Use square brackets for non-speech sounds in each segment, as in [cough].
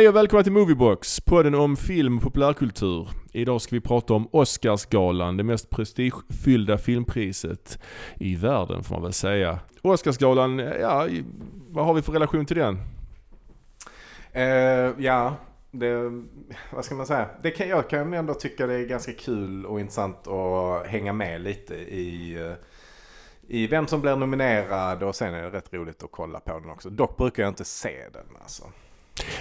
Hej och välkomna till Moviebox, podden om film och populärkultur. Idag ska vi prata om Oscarsgalan, det mest prestigefyllda filmpriset i världen får man väl säga. Oscarsgalan, ja, vad har vi för relation till den? Uh, ja, det, vad ska man säga? Det kan, jag kan ändå tycka det är ganska kul och intressant att hänga med lite i, eh, i vem som blir nominerad och sen är det rätt roligt att kolla på den också. Dock brukar jag inte se den alltså.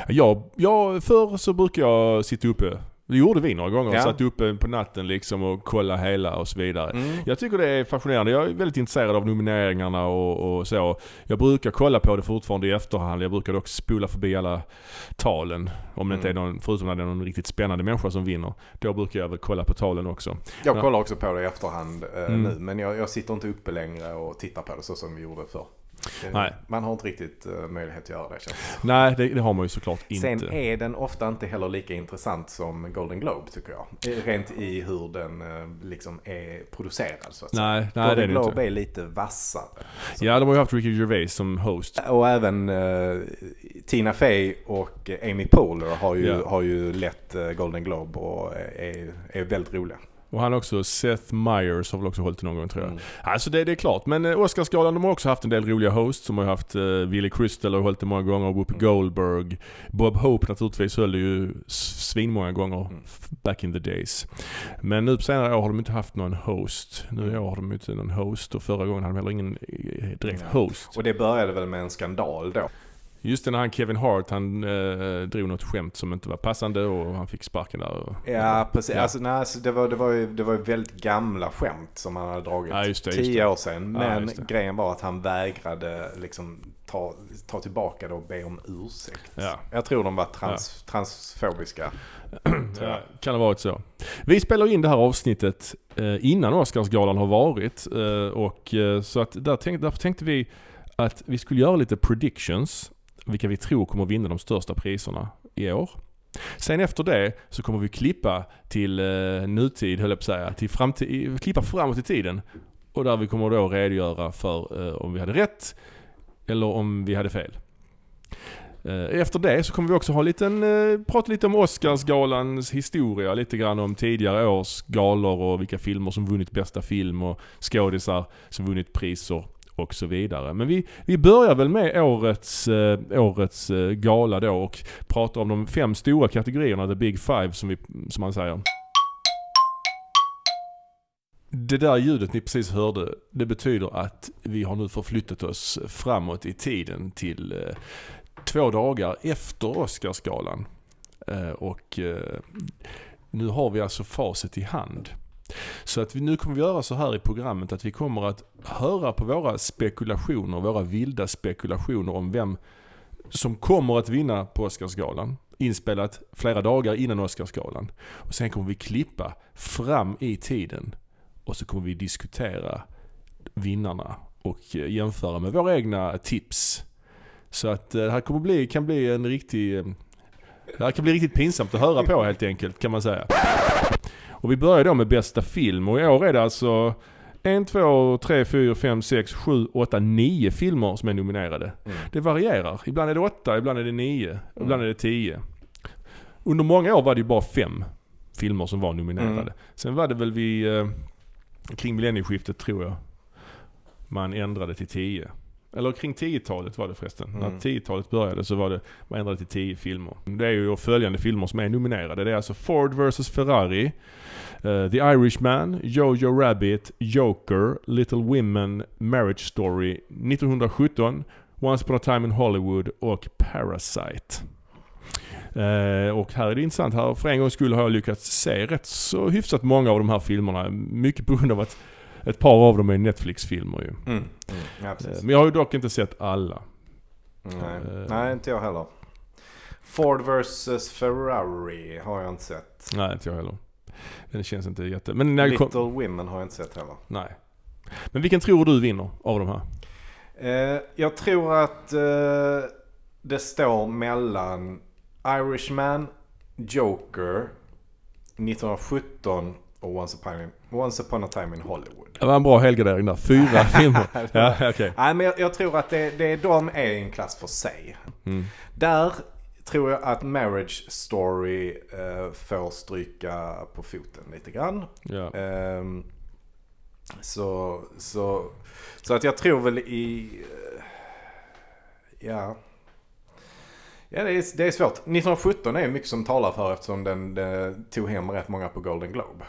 Ja, ja förr så brukar jag sitta uppe det gjorde vi några gånger. Ja. Satt uppe på natten liksom och kollade hela och så vidare. Mm. Jag tycker det är fascinerande. Jag är väldigt intresserad av nomineringarna och, och, så. Jag brukar kolla på det fortfarande i efterhand. Jag brukar dock spola förbi alla talen. Om det inte är mm. någon, förutom när det är någon riktigt spännande människa som vinner. Då brukar jag väl kolla på talen också. Jag kollar också på det i efterhand eh, mm. nu. Men jag, jag sitter inte uppe längre och tittar på det så som vi gjorde förr. Nej. Man har inte riktigt uh, möjlighet att göra det känns Nej, det, det, har man ju såklart inte. Sen är den ofta inte heller lika intressant som Golden Globe tycker jag. Rent i hur den liksom är producerad så att nej, säga. Nej, Golden det Globe inte. är lite vassare. Så. Ja, de har ju haft Ricky Gervais som host. Och även uh, Tina Fey och Amy Poehler har ju, yeah. har ju lett Golden Globe och är, är väldigt roliga. Och han också, Seth Meyers har väl också hållit någon gång tror jag. Mm. Alltså det, det är klart. Men eh, Oscarsgalan, de har också haft en del roliga hosts. De har haft uh, Willie Crystal har hållit det många gånger, Whoopi mm. Goldberg. Bob Hope naturligtvis höll det ju svinmånga gånger mm. back in the days. Men nu på senare år har de inte haft någon host. Nu i år har de inte någon host och förra gången hade de heller ingen eh, direkt host. Och det började väl med en skandal då? Just det, när han Kevin Hart, han eh, drog något skämt som inte var passande och han fick sparken där. Och, ja, precis. Ja. Alltså, nej, alltså, det, var, det, var ju, det var ju väldigt gamla skämt som han hade dragit ja, det, tio år sedan. Men ja, grejen var att han vägrade liksom ta, ta tillbaka det och be om ursäkt. Ja. Jag tror de var trans, transfobiska. kan ha varit så. Vi spelar in det här avsnittet eh, innan Oscarsgalan har varit. Eh, och, eh, så att där tänk, därför tänkte vi att vi skulle göra lite predictions vilka vi tror kommer vinna de största priserna i år. Sen efter det så kommer vi klippa till eh, nutid, höll jag på att säga, till framtid, klippa framåt i tiden. Och där vi kommer då redogöra för eh, om vi hade rätt eller om vi hade fel. Eh, efter det så kommer vi också ha liten, eh, prata lite om Oscarsgalans historia, lite grann om tidigare års galor och vilka filmer som vunnit bästa film och skådisar som vunnit priser och så vidare. Men vi, vi börjar väl med årets, eh, årets eh, gala då och pratar om de fem stora kategorierna, the big five som, vi, som man säger. Det där ljudet ni precis hörde, det betyder att vi har nu förflyttat oss framåt i tiden till eh, två dagar efter Oscarsgalan. Eh, och eh, nu har vi alltså facit i hand. Så att vi, nu kommer vi göra så här i programmet att vi kommer att höra på våra spekulationer, våra vilda spekulationer om vem som kommer att vinna på Oscarsgalan. Inspelat flera dagar innan Oscarsgalan. Och sen kommer vi klippa fram i tiden och så kommer vi diskutera vinnarna och eh, jämföra med våra egna tips. Så att eh, det här kommer bli, kan bli en riktig... Eh, det här kan bli riktigt pinsamt att höra på helt enkelt kan man säga. Och vi börjar då med bästa film och i år är det alltså en, två, tre, fyra, fem, sex, sju, åtta, nio filmer som är nominerade. Mm. Det varierar. Ibland är det åtta, ibland är det nio, mm. ibland är det tio. Under många år var det ju bara fem filmer som var nominerade. Mm. Sen var det väl vid, eh, kring millennieskiftet tror jag, man ändrade till tio. Eller kring 10-talet var det förresten. Mm. När 10-talet började så var det, man ändrade till 10 filmer. Det är ju följande filmer som är nominerade. Det är alltså Ford vs Ferrari, uh, The Irishman, Jojo Rabbit, Joker, Little Women, Marriage Story, 1917, Once upon a time in Hollywood och Parasite. Uh, och här är det intressant, här för en gångs skull har jag lyckats se rätt så hyfsat många av de här filmerna. Mycket på grund av att ett par av dem är Netflix-filmer ju. Mm, mm, ja, eh, Men jag har ju dock inte sett alla. Nej, uh, Nej inte jag heller. Ford vs Ferrari har jag inte sett. Nej, inte jag heller. Den känns inte jätte... Men när Little kom... Women har jag inte sett heller. Nej. Men vilken tror du vinner av de här? Uh, jag tror att uh, det står mellan Irishman, Joker, 1917 och Once upon, Once upon a time in Hollywood. Det var en bra helgardering där. Fyra [laughs] filmer. ja, okay. Nej, men jag, jag, tror att det, det, de är en klass för sig. Mm. Där tror jag att Marriage Story eh, får stryka på foten lite grann. Ja. Ehm, så, så, så att jag tror väl i... eh, Ja. Ja, det är, det är svårt. 1917 är mycket som talar för eftersom den, den tog hem rätt många på Golden Globe.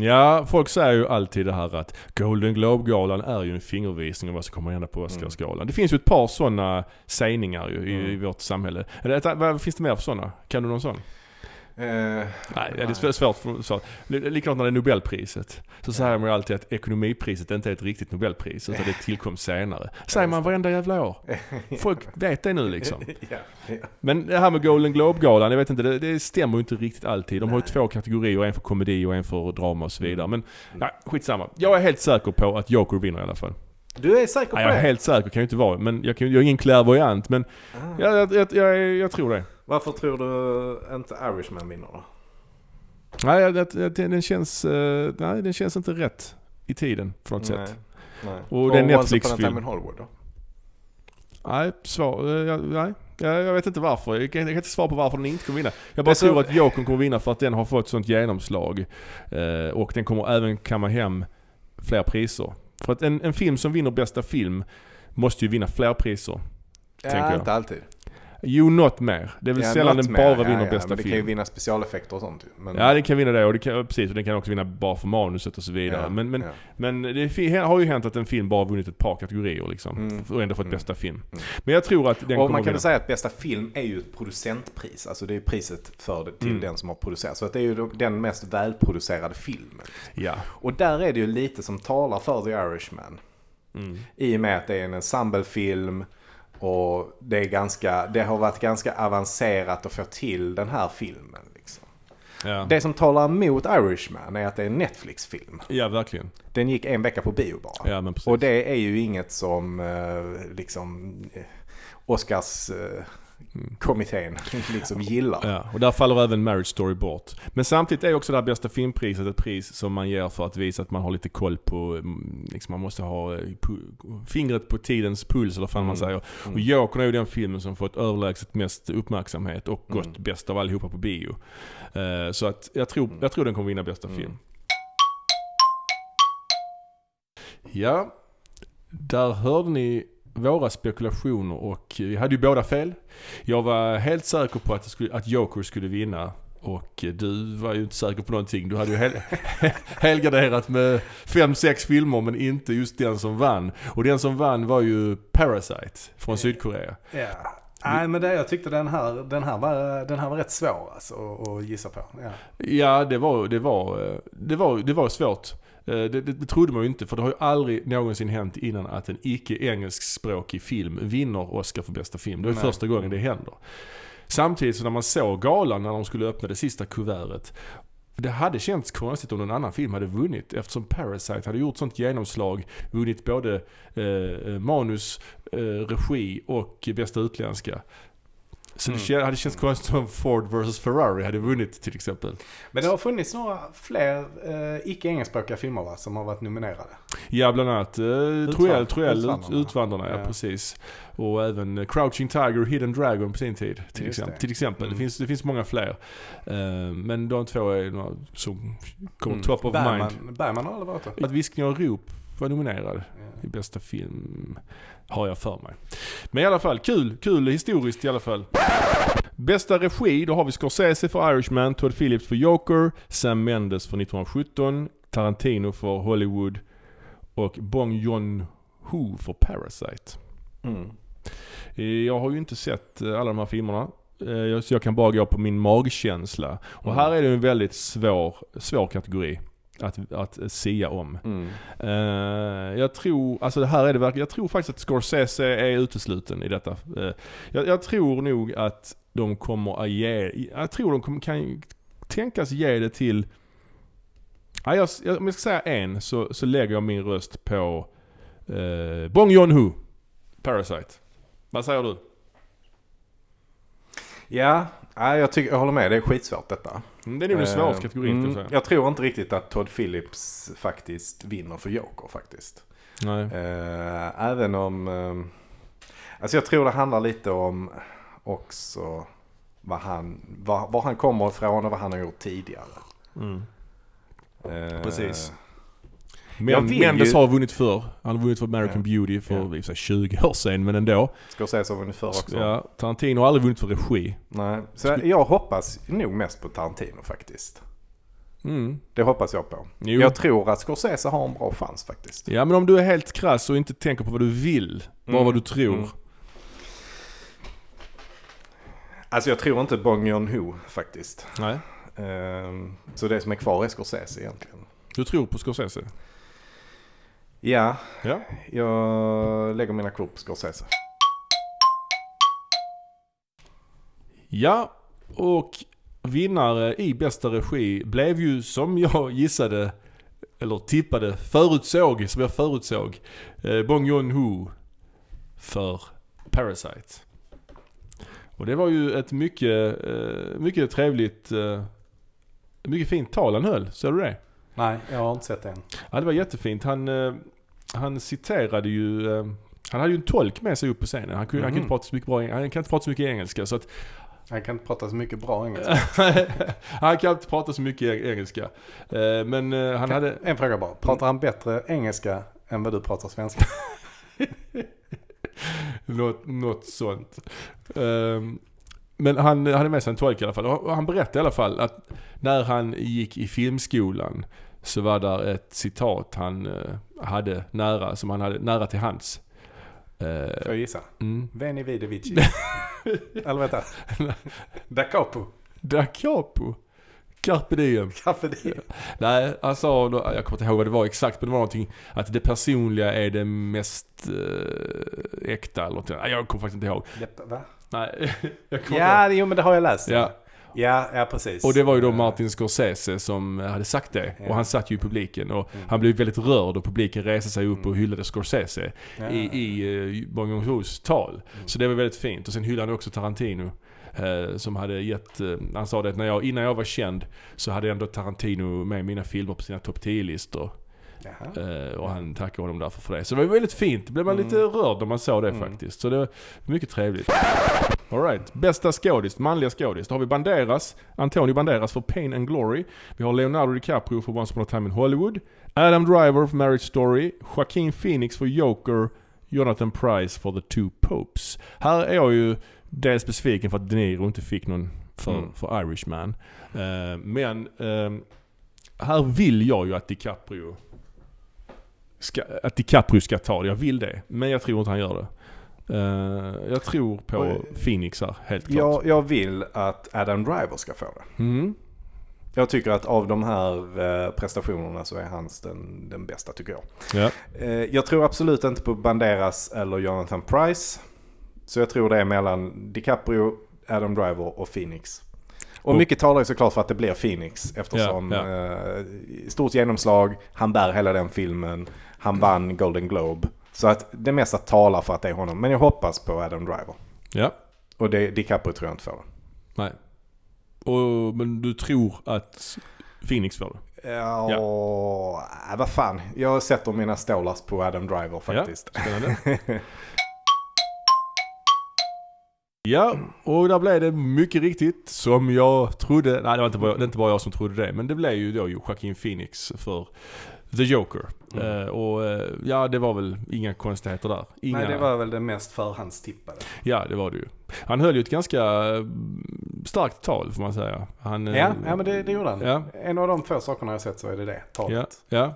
Ja, folk säger ju alltid det här att Golden Globe-galan är ju en fingervisning om vad som kommer hända på Oscarsgalan. Det finns ju ett par sådana sägningar ju i, i Mm. vårt samhälle. Eller, vad finns det mer för sådana? Kan du någon sån? Eh, Nej, det är svårt. för- svårt. Likadant när det är Nobelpriset. Så säger man ju alltid att ekonomipriset inte är ett riktigt Nobelpris utan det tillkom senare. Säger man varenda jävla år. [laughs] Folk vet det nu liksom. [laughs] Men det här med Golden Globe-galan, jag vet inte, det, det stämmer ju inte riktigt alltid. De har ju två kategorier, en för komedi och en för drama och så vidare. Mm. Men ja, skitsamma. Jag är helt säker på att Joker vinner i alla fall. Du är säker på Ja, jag är det? helt säker, kan ju inte vara. Men jag, kan, jag är ingen clairvoyant. Men Ah. jag, jag, jag, jag, jag tror det. Varför tror du inte Irishman vinner då? Nej, jag, jag, den, känns, eh, nej, den känns inte rätt i tiden på något Nej. sätt. Nej. Och det är en Netflix-film. Hollywood då? Nej, svar, eh, jag, nej. Jag, jag vet inte varför. Jag kan, jag kan inte svara på varför den inte kommer vinna. Jag Det bara så- tror att Jokern kommer vinna för att den har fått sånt genomslag. Eh, och den kommer även kamma hem fler priser. För att en, en film som vinner bästa film måste ju vinna fler priser. Tänker Ja, inte alltid. Jo, något mer. Det är väl Ja, sällan den mer. bara Ja, vinner ja, bästa men det kan ju film. vinna specialeffekter och sånt. Men, Ja, den kan vinna det och det kan, precis, och den kan också vinna bara för manuset och så vidare. Ja, men men, ja. men det har ju hänt att en film bara vunnit ett par kategorier liksom. Mm. Och ändå fått Mm. bästa film. Mm. Men jag tror att den och man kan väl säga att bästa film är ju ett producentpris. Alltså det är priset för det, till Mm. den som har producerat. Så att det är ju den mest välproducerade filmen. Ja. Och där är det ju lite som talar för The Irishman. Mm. I och med att det är en ensemblefilm och det, är ganska, det har varit ganska avancerat att få till den här filmen. Liksom. Ja. Det som talar emot Irishman är att det är en Netflix-film. ja, verkligen. Den gick en vecka på bio bara. Ja, men precis. Och det är ju inget som eh, liksom eh, Oscars eh, kommittén [laughs] liksom gillar. Ja, och där faller även Marriage Story bort. Men samtidigt är också det här bästa filmpriset ett pris som man ger för att visa att man har lite koll på, mm, liksom man måste ha eh, fingret på tidens puls eller vad fan man Mm. säger. Mm. Och Jokern är ju den filmen som fått överlägset mest uppmärksamhet och gått Mm. bäst av allihopa på bio. Eh, så att jag tror, jag tror den kommer vinna bästa Mm. film. Ja, där hörde ni våra spekulationer och vi hade ju båda fel. Jag var helt säker på att, skulle, att Joker skulle vinna. Och du var ju inte säker på någonting. Du hade ju hel, [laughs] helgarderat med fem, sex filmer men inte just den som vann. Och den som vann var ju Parasite från Sydkorea. Ja. Nej men det, jag tyckte den här, den här, var, den här var rätt svår alltså att, att gissa på. Ja. Ja, det var, det var, eh, det var, det var svårt. Eh, Det, det, det trodde man ju inte, för det har ju aldrig någonsin hänt innan att en icke-engelskspråkig film vinner Oscar för bästa film. Det är Nej. första gången det händer. Samtidigt så när man såg galan när de skulle öppna det sista kuvertet. Det hade känts konstigt om någon annan film hade vunnit eftersom Parasite hade gjort sånt genomslag. Vunnit både eh, manus, eh, regi och bästa utländska. Så det Mm. hade känts konstigt om Ford vs Ferrari hade vunnit till exempel. Men det har funnits några fler eh, icke-engelskspråkiga filmer va, som har varit nominerade. Ja, bland annat eh, Troell, Troell, Utvandrarna. ut, Utvandrarna, ja, Ja. precis. Och även Crouching Tiger och Hidden Dragon på sin tid. Till Just exempel. det. Till exempel. Mm. Det, finns, det finns många fler. Eh, men de två är några som kommer Mm. top of Bergman, mind. Bergman har aldrig varit det. Att Viskning och rop var nominerad Ja. I bästa film. Har jag för mig. Men i alla fall, kul. Kul historiskt i alla fall. Bästa regi, då har vi Scorsese för Irishman, Todd Phillips för Joker, Sam Mendes för 1917, Tarantino för Hollywood och Bong Joon-Ho för Parasite. Mm. Eh, Jag har ju inte sett eh, alla de här filmerna. Eh, jag- Så jag kan bara gå på min magkänsla. Och Mm. här är det en väldigt svår, svår kategori att, att sia om. Mm. Eh, jag tror, alltså det här är det verkligen, jag tror faktiskt att Scorsese är utesluten i detta. Eh, jag, jag tror nog att de kommer att ge, jag tror de kommer, kan tänkas ge det till, ja, jag, jag, om jag ska säga en så, så lägger jag min röst på eh, Bong Joon-Ho, Parasite. Vad säger du? Ja, jag, tycker, jag håller med. Det är skitsvårt detta. Mm, Det är nog den svåraste Eh, kategorin kan jag mm. Jag tror inte riktigt att Todd Phillips faktiskt vinner för Joker faktiskt. Nej. Eh, även om... Eh, alltså jag tror det handlar lite om också... vad han, var, var han kommer ifrån och vad han har gjort tidigare. Mm. Precis. Men, Mendes ju- har vunnit för. Han har vunnit för American Ja. Beauty för Ja. i och för sig 20 år sedan, men ändå. Scorsese har vunnit förr också. Ja, Tarantino har aldrig vunnit för regi. Nej, så jag, jag hoppas nog mest på Tarantino faktiskt. Mm. Det hoppas jag på. Jo. Jag tror att Scorsese har en bra chans faktiskt. Ja, men om du är helt krass och inte tänker på vad du vill, bara Mm. vad du tror. Mm. Alltså jag tror inte Bong Joon-Ho faktiskt. Nej. Ehm, så det som är kvar är Scorsese egentligen. Du tror på Scorsese? Ja, Ja. jag lägger mina kort på Scorsese. Ja, och vinnare i bästa regi blev ju som jag gissade, eller tippade, förutsåg, som jag förutsåg, eh, Bong Joon-Ho för Parasite. Och det var ju ett mycket, eh, mycket trevligt, eh, mycket fint tal han höll. Såg du det? Nej, jag har inte sett det än. Ja, det var jättefint. Han, eh, han citerade ju, eh, han hade ju en tolk med sig upp på scenen. Han, kunde, han, kan Mhm. inte prata så mycket bra, han kan inte prata så mycket engelska. Så att Han kan inte prata så mycket bra engelska. [laughs] han kan inte prata så mycket engelska. Eh, Men han hade... En fråga bara. Pratar han bättre engelska än vad du pratar svenska? [laughs] Något, något sånt. Ehm, Men han hade med sig en tolk i alla fall. Och han berättade i alla fall att när han gick i filmskolan så var där ett citat han eh, hade nära, som han hade nära till hands. Eh, Får jag gissa? Mm. Veni vidi vici. [laughs] Eller vänta. Da capo. Da capo. Carpe diem. Kaffe diem. Nej, han sa, jag kommer inte ihåg vad det var exakt, men det var någonting att det personliga är det mest eh, äkta eller någonting. Jag kommer faktiskt inte ihåg. Det- Va? Nej, [laughs] jag kommer inte. Ja, jo men det har jag läst. Ja, ja, ja precis. och det var ju då Eh, Martin Scorsese som hade sagt det. Ja. Och han satt ju i publiken och Mm. han blev väldigt rörd och publiken reste sig upp och Mm. hyllade Scorsese ja. i, i Bong Joon-Hos tal. Mm. Så det var väldigt fint. Och sen hyllade han också Tarantino. eh, som hade gett, eh, han sa det att när jag, innan jag var känd så hade ändå Tarantino med mina filmer på sina topp 10-listor. Jaha. Eh, och han tackar honom därför för det. Så det var väldigt fint. Blev man Mm. lite rörd när man såg det Mm. faktiskt. Så det var mycket trevligt. Alright, bästa skådis, manliga skådis. Då har vi Banderas, Antonio Banderas för Pain and Glory. Vi har Leonardo DiCaprio för Once upon a time in Hollywood. Adam Driver för Marriage Story. Joaquin Phoenix för Joker. Jonathan Price för The Two Popes. Här är jag ju dels besviken för att De Niro inte fick någon för, Mm. för Irishman. Eh, men ehm, här vill jag ju att DiCaprio ska, att DiCaprio ska ta det. Jag vill det. Men jag tror inte han gör det. Eh, jag tror på Och- Phoenix här, helt klart. Jag, jag vill att Adam Driver ska få det. Mm. Jag tycker att av de här eh, prestationerna så är hans den, den bästa tycker jag. Ja. Eh, jag tror absolut inte på Banderas eller Jonathan Price. Så jag tror det är mellan DiCaprio, Adam Driver och Phoenix. Och mycket talar ju såklart för att det blir Phoenix eftersom Ja, Eh, stort genomslag, han bär hela den filmen, han vann Golden Globe. Så att det mesta talar för att det är honom. Men jag hoppas på Adam Driver. ja. Och det, DiCaprio tror jag inte får det. Nej. Och, men du tror att Phoenix får det? Ja, äh, vad fan. Jag sätter mina stålar på Adam Driver faktiskt. Ja, spännande. [laughs] Ja, och där blev det mycket riktigt som jag trodde. Nej, det var inte bara, det inte bara jag som trodde det. Men det blev ju då Joaquin Phoenix för The Joker. Mm. Eh, och eh, ja, det var väl inga konstigheter där. Inga, Nej, det var väl det mest förhandstippade. Ja, det var det ju. Han höll ju ett ganska eh, starkt tal får man säga. Han, Ja, ja men det, det gjorde han. Ja. En av de få sakerna jag sett så är det det, talet. Ja, ja.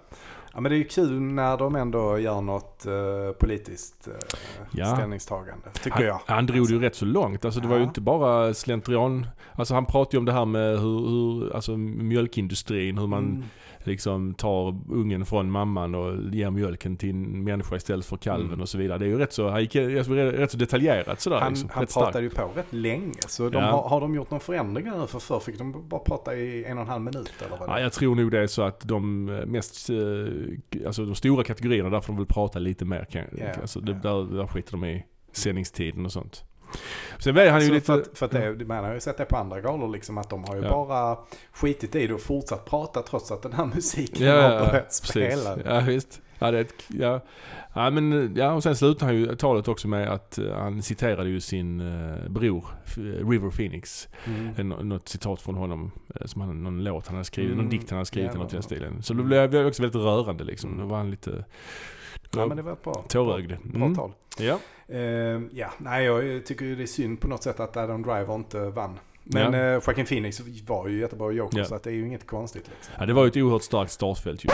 Ja men det är ju kul när de ändå gör något eh, politiskt uh, Ja. ställningstagande, tycker Han, jag. han drog det ju rätt så långt. Alltså det var ju Ja. inte bara slentrian. Alltså han pratade ju om det här med hur, hur alltså mjölkindustrin, hur man Mm. Liksom tar ungen från mamman och ger mjölken till en människa istället för kalven Mm. och så vidare. Det är ju rätt så, han gick rätt så detaljerat sådär. Han, liksom. han pratade ju på rätt länge. Så de, Ja. har, har de gjort någon förändring nu? För förr fick de bara prata i en och en halv minut eller vad det Ja, jag tror nog det är så att de mest, eh, alltså de stora kategorierna, där får de väl prata lite mer. Kan, Ja, alltså ja. där, där skiter de i sändningstiden och sånt. Sen är han ju Så lite... för att, för att det, man har ju sett det på andra galor liksom att de har ju Ja. bara skitit i det och fortsatt prata trots att den här musiken Ja, har ja, ja, börjat spela. Ja, visst. Ja, det ja. Ja, men, ja, och sen slutar han ju talet också med att eh, han citerade ju sin uh, bror F- River Phoenix. Mm. En, något citat från honom, eh, som han, någon låt han hade skrivit, Mm. någon dikt han hade skrivit Ja, något i den stilen. Så det blev, också väldigt rörande liksom. Mm. Då var han lite Ja men det var ett bra, tårögd. bra Mm. tal. Ja. Eh, ja, nej jag tycker ju det är synd på något sätt att Adam Driver inte vann. Men Ja. ja. Joaquin Phoenix var ju jättebra Joker Ja. så att det är ju inget konstigt liksom. ja, det var ju ett oerhört starkt startfält ju.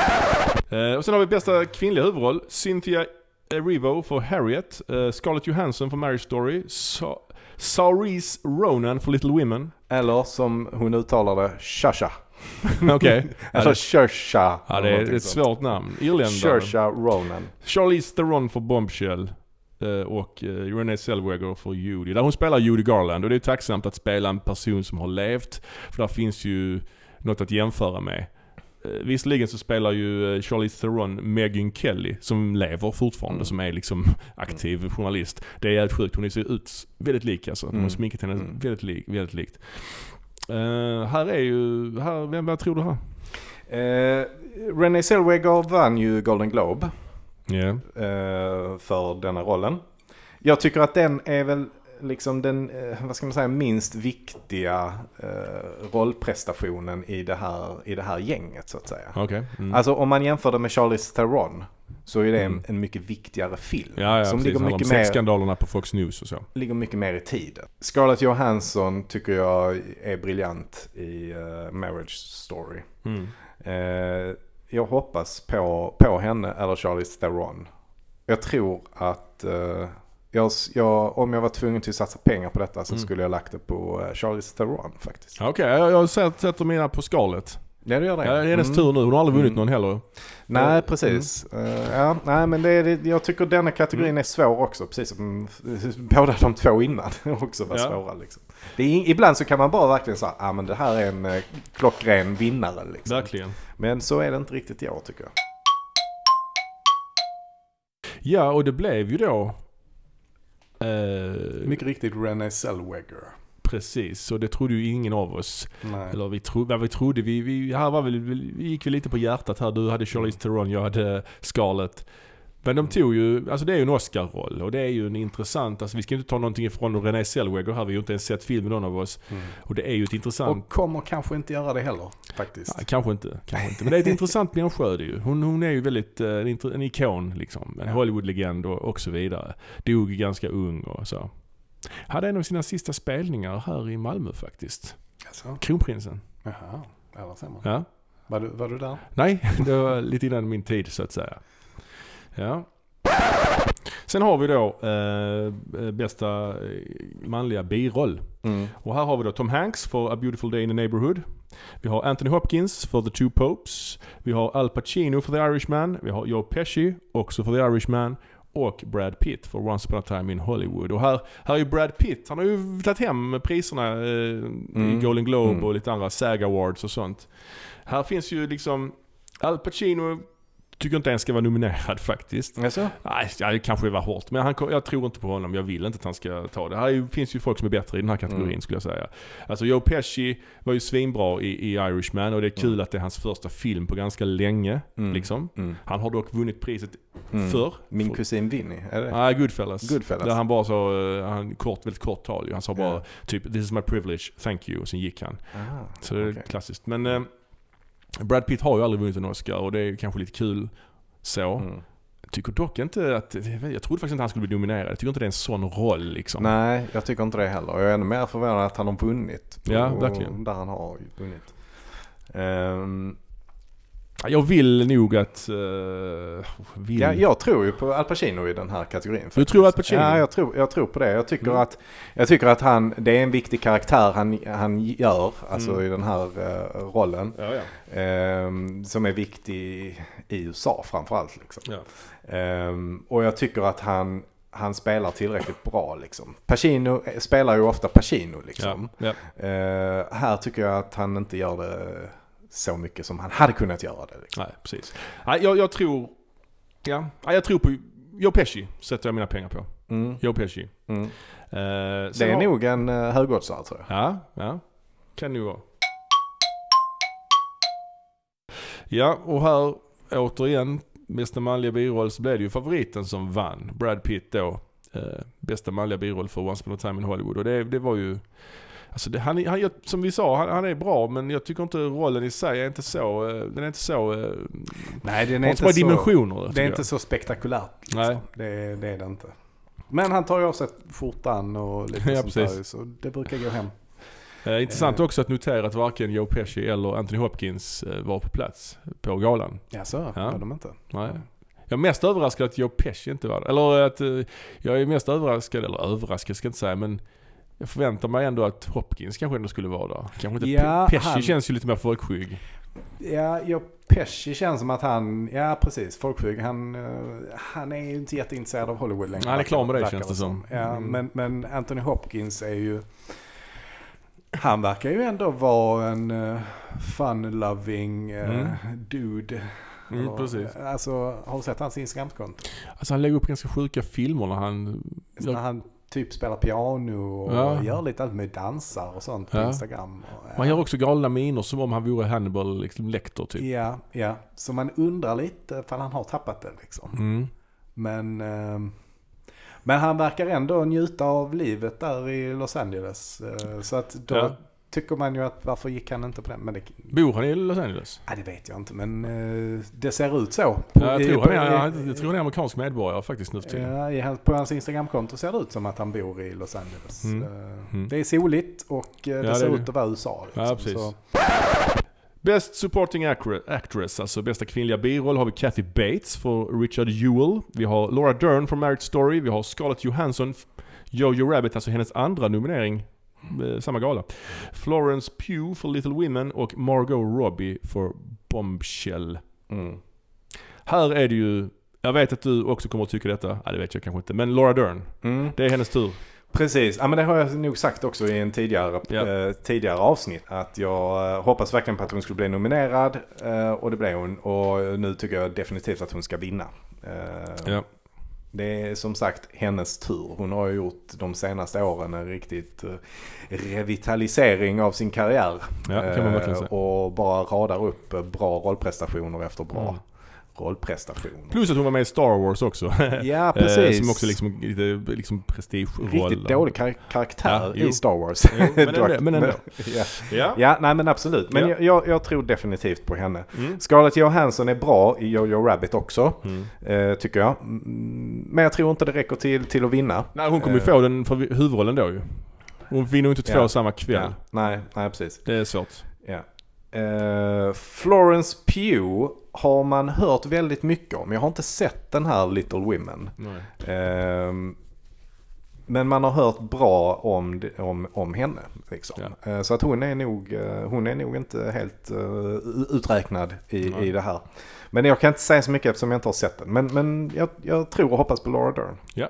Eh, och sen har vi bästa kvinnliga huvudroll. Cynthia Erivo för Harriet. Eh, Scarlett Johansson för Marriage Story. Sa- Saoirse Ronan för Little Women. Eller som hon uttalade, Shasha. [laughs] Okej. [laughs] Ja, Eller det- Shersha. Ja, det är ett svårt namn. Irländare. Shersha Ronan. Charlize Theron för Bombshell. Eh, Och eh, Renée Zellweger för Judy. Där hon spelar Judy Garland. Och det är tacksamt att spela en person som har levt. För där finns ju något att jämföra med. Eh, Visserligen så spelar ju Charlize Theron Megan Kelly som lever fortfarande. Mm. Som är liksom [laughs] aktiv journalist. Det är jävligt sjukt. Hon ser ut väldigt lik alltså. De har Mm. sminkat henne Mm. väldigt, lik, väldigt likt. Eh, här är ju, här, vem, vad tror du här? Eh, Renée Zellweger vann ju Golden Globe Eh, för denna rollen. Jag tycker att den är väl liksom den, eh, vad ska man säga, minst viktiga eh, rollprestationen i det, här, i det här gänget så att säga. Okej. Mm. Alltså om man jämför det med Charlize Theron så är det en, Mm. en mycket viktigare film. ja, ja, som precis. ligger Handlar om mycket, mer, sexskandalerna på Fox News och så. ligger mycket mer i tiden. Scarlett Johansson tycker jag är briljant i eh, Marriage Story. Mm. Eh, jag hoppas på, på henne eller Charlize Theron. Jag tror att eh, jag, jag, om jag var tvungen till att satsa pengar på detta så Mm. skulle jag lagt det på uh, Charlize Theron faktiskt. Okej, jag, jag sätter sätter mina på skalet. Ja det gör det. Ja, det är hennes Mm. tur nu. Hon har aldrig vunnit Mm. någon heller. Nej Eh, precis. Eh, ja, nej men det är, jag tycker denna kategorin Mm. är svår också. Precis som [laughs] båda de två innan [laughs] också var Ja. svåra. Liksom. Är, ibland så kan man bara verkligen säga ah, men det här är en eh, klockren vinnare. Liksom. Verkligen. Men så är det inte riktigt jag tycker jag. Ja, och det blev ju då... Eh, Mycket riktigt Renée Zellweger. Precis, och det trodde ju ingen av oss. Nej. Eller vi, tro, vad vi trodde, vi, vi, här var väl, vi gick väl lite på hjärtat här. Du hade Charlize Theron, jag hade Scarlett. Men de tog ju, alltså det är ju en Oscar-roll och det är ju en intressant, alltså vi ska inte ta någonting ifrån Renée Zellweger här, vi har ju inte ens sett filmen någon av oss. Mm. Och det är ju ett intressant Och kommer kanske inte göra det heller faktiskt. Ja, kanske inte, kanske inte. Men det är ett intressant människa det ju. Hon, hon är ju väldigt, eh, en, en ikon liksom. En. Hollywood-legend och, och så vidare. Dog ganska ung och så. Hade en av sina sista spelningar här i Malmö faktiskt. Alltså. Kronprinsen. Jaha, där ser man. Ja. Var, du, var du där? Nej, [laughs] det var lite innan min tid så att säga. Ja. Sen har vi då eh, bästa eh, manliga biroll. Mm. Och här har vi då Tom Hanks för A Beautiful Day in the Neighborhood. Vi har Anthony Hopkins för The Two Popes. Vi har Al Pacino för The Irishman. Vi har Joe Pesci också för The Irishman. Och Brad Pitt för Once upon a time in Hollywood. Och här, här är ju Brad Pitt, han har ju tagit hem priserna eh, i Mm. Golden Globe Mm. och lite andra SAG Awards och sånt. Här finns ju liksom, Al Pacino tycker inte ens ska vara nominerad faktiskt. Alltså? Nej, det kanske var hårt. Men han, jag tror inte på honom. Jag vill inte att han ska ta det. Här ju- finns ju folk som är bättre i den här kategorin Mm. skulle jag säga. Alltså Joe Pesci var ju svinbra i, i Irishman och det är kul Mm. att det är hans första film på ganska länge. Mm. Liksom. Mm. Han har dock vunnit priset Mm. förr. Min kusin Vinny, är det? Nej, Goodfellas. Goodfellas. Där han bara sa, eh, han kort, väldigt kort tal. Han sa bara Ja. typ 'This is my privilege, thank you' och sen gick han. Aha, Så det är klassiskt. Men eh, Brad Pitt har ju aldrig vunnit en Oscar och det är kanske lite kul så. Mm. Jag tycker dock inte att, jag trodde faktiskt inte han skulle bli nominerad. Jag tycker inte det är en sån roll liksom. Nej, jag tycker inte det heller. Jag är ännu mer förvånad att han har vunnit. Ja, verkligen. Där han har vunnit. Ehm, Jag vill nog att... Uh, vill. ja, jag tror ju på Al Pacino i den här kategorin. Du faktiskt. tror Al Pacino? Ja, jag tror, jag tror på det. Jag tycker, Mm. att, jag tycker att han, det är en viktig karaktär han, han gör, alltså Mm. i den här eh, rollen. Ja, ja. ehm, som är viktig i USA framförallt. Liksom. Ehm, och jag tycker att han, han spelar tillräckligt bra. Liksom. Pacino eh, spelar ju ofta Pacino. Liksom. Eh, här tycker jag att han inte gör det så mycket som han hade kunnat göra det. Liksom. Nej, precis. Nej, jag, jag tror... Ja, jag tror på Joe Pesci sätter jag mina pengar på. Mm, Joe Pesci. mm. Eh, Det är har- nog en uh, högoddsare tror jag. Ja, ja. Kan det ju vara. Ja, och här återigen bästa manliga biroll så blev det ju favoriten som vann. Brad Pitt då. Eh, bästa manliga biroll för Once upon a time in Hollywood. Och det, det var ju... Alltså det, han, han, som vi sa, han, han, är bra men jag tycker inte rollen i sig är inte så... eh, Den är inte så... eh, Nej, den är inte så dimensioner. det är jag. inte så spektakulärt. Liksom. Nej. Det, det är det inte. Men han tar ju av sig skjortan och lite [laughs] Ja, sånt precis. där. Så det brukar gå hem. Eh, intressant Eh. också att notera att varken Joe Pesci eller Anthony Hopkins eh, var på plats på galan. Ja, så Ja. var de inte. Nej. Jag är mest överraskad att Joe Pesci inte var där. Eller att jag är mest överraskad, eller överraskad ska jag inte säga men jag förväntar mig ändå att Hopkins kanske ändå skulle vara där. Kanske inte Ja, Pe- Pesci han- känns ju lite mer folkskygg. Ja, jag, Pesci känns som att han, ja precis, folkskygg. Han, eh, han är ju inte jätteintresserad av Hollywood längre. Han är klar med det, känns det som. Ja, Mm. men, men Anthony Hopkins är ju, han verkar ju ändå vara en uh, fun-loving eh, Mm. dude. Mm, Eller, precis. Alltså, har du sett hans Instagramkonto? Alltså han lägger upp ganska sjuka filmer när han... När han typ spelar piano och Ja. gör lite allt med dansar och sånt på Ja. Instagram. Och, Han gör också galna miner som om han vore Hannibal liksom, Lecter typ. Ja, ja. Så man undrar lite ifall han har tappat det liksom. Mm. Men, ehm, men han verkar ändå njuta av livet där i Los Angeles. Eh, Så att då Ja. Tycker man ju att varför gick han inte på den? Men det, Bor han i Los Angeles? ja, det vet jag inte. Men eh, det ser ut så. På, Ja, jag, tror på, han är, jag, tror han är amerikansk medborgare faktiskt nu för. Ja, på hans Instagramkonto ser det ut som att han bor i Los Angeles. Mm. Eh, Mm. Det är soligt och eh, det Ja, det ser är ut det. att vara USA. Liksom. Ja, precis. Så, Best supporting actre- actress, alltså bästa kvinnliga biroll har vi Kathy Bates för Richard Jewell. Vi har Laura Dern för Marriage Story. Vi har Scarlett Johansson, Jojo Rabbit, alltså hennes andra nominering. Eh, Samma gala. Florence Pugh för Little Women och Margot Robbie för Bombshell. mm. Här är det ju, jag vet att du också kommer att tycka detta, ja, det vet jag kanske inte, men Laura Dern. Mm. Det är hennes tur. Precis, ja men det har jag nog sagt också i en tidigare, Ja. eh, tidigare avsnitt. Att jag eh, hoppas verkligen på att hon skulle bli nominerad eh, och det blev hon. Och nu tycker jag definitivt att hon ska vinna. Eh, Ja. Det är som sagt hennes tur. Hon har ju gjort de senaste åren en riktigt eh, revitalisering av sin karriär. Ja, Eh. Och bara radar upp bra rollprestationer efter bra Mm. Rollprestationer. Plus att hon var med i Star Wars också. Ja, [laughs] Eh, precis. Som också liksom lite liksom prestigeroll. Riktigt dålig kar- karaktär Ja, i Star Wars. Jo, [laughs] men ändå- men ändå. [laughs] ja. Ja. ja, nej men absolut. Men Ja. jag, jag, jag tror definitivt på henne. Mm. Scarlett Johansson är bra i Jojo Rabbit också, Mm. eh, tycker jag. Mm, Men jag tror inte det räcker till, till att vinna. Nej, hon kommer ju Eh. få den för huvudrollen då ju. Hon vinner ju inte två Ja. samma kväll. Ja, nej, nej, precis. Det är svårt. Ja. Eh, Florence Pugh har man hört väldigt mycket om. Jag har inte sett den här Little Women. Ehm, men man har hört bra om, om, om henne. Liksom. Eh, så att hon är, nog, eh, hon är nog inte helt uträknad i, Nej. i det här. Men jag kan inte säga så mycket eftersom jag inte har sett den. Men, men jag, jag tror och hoppas på Laura Dern. Ja.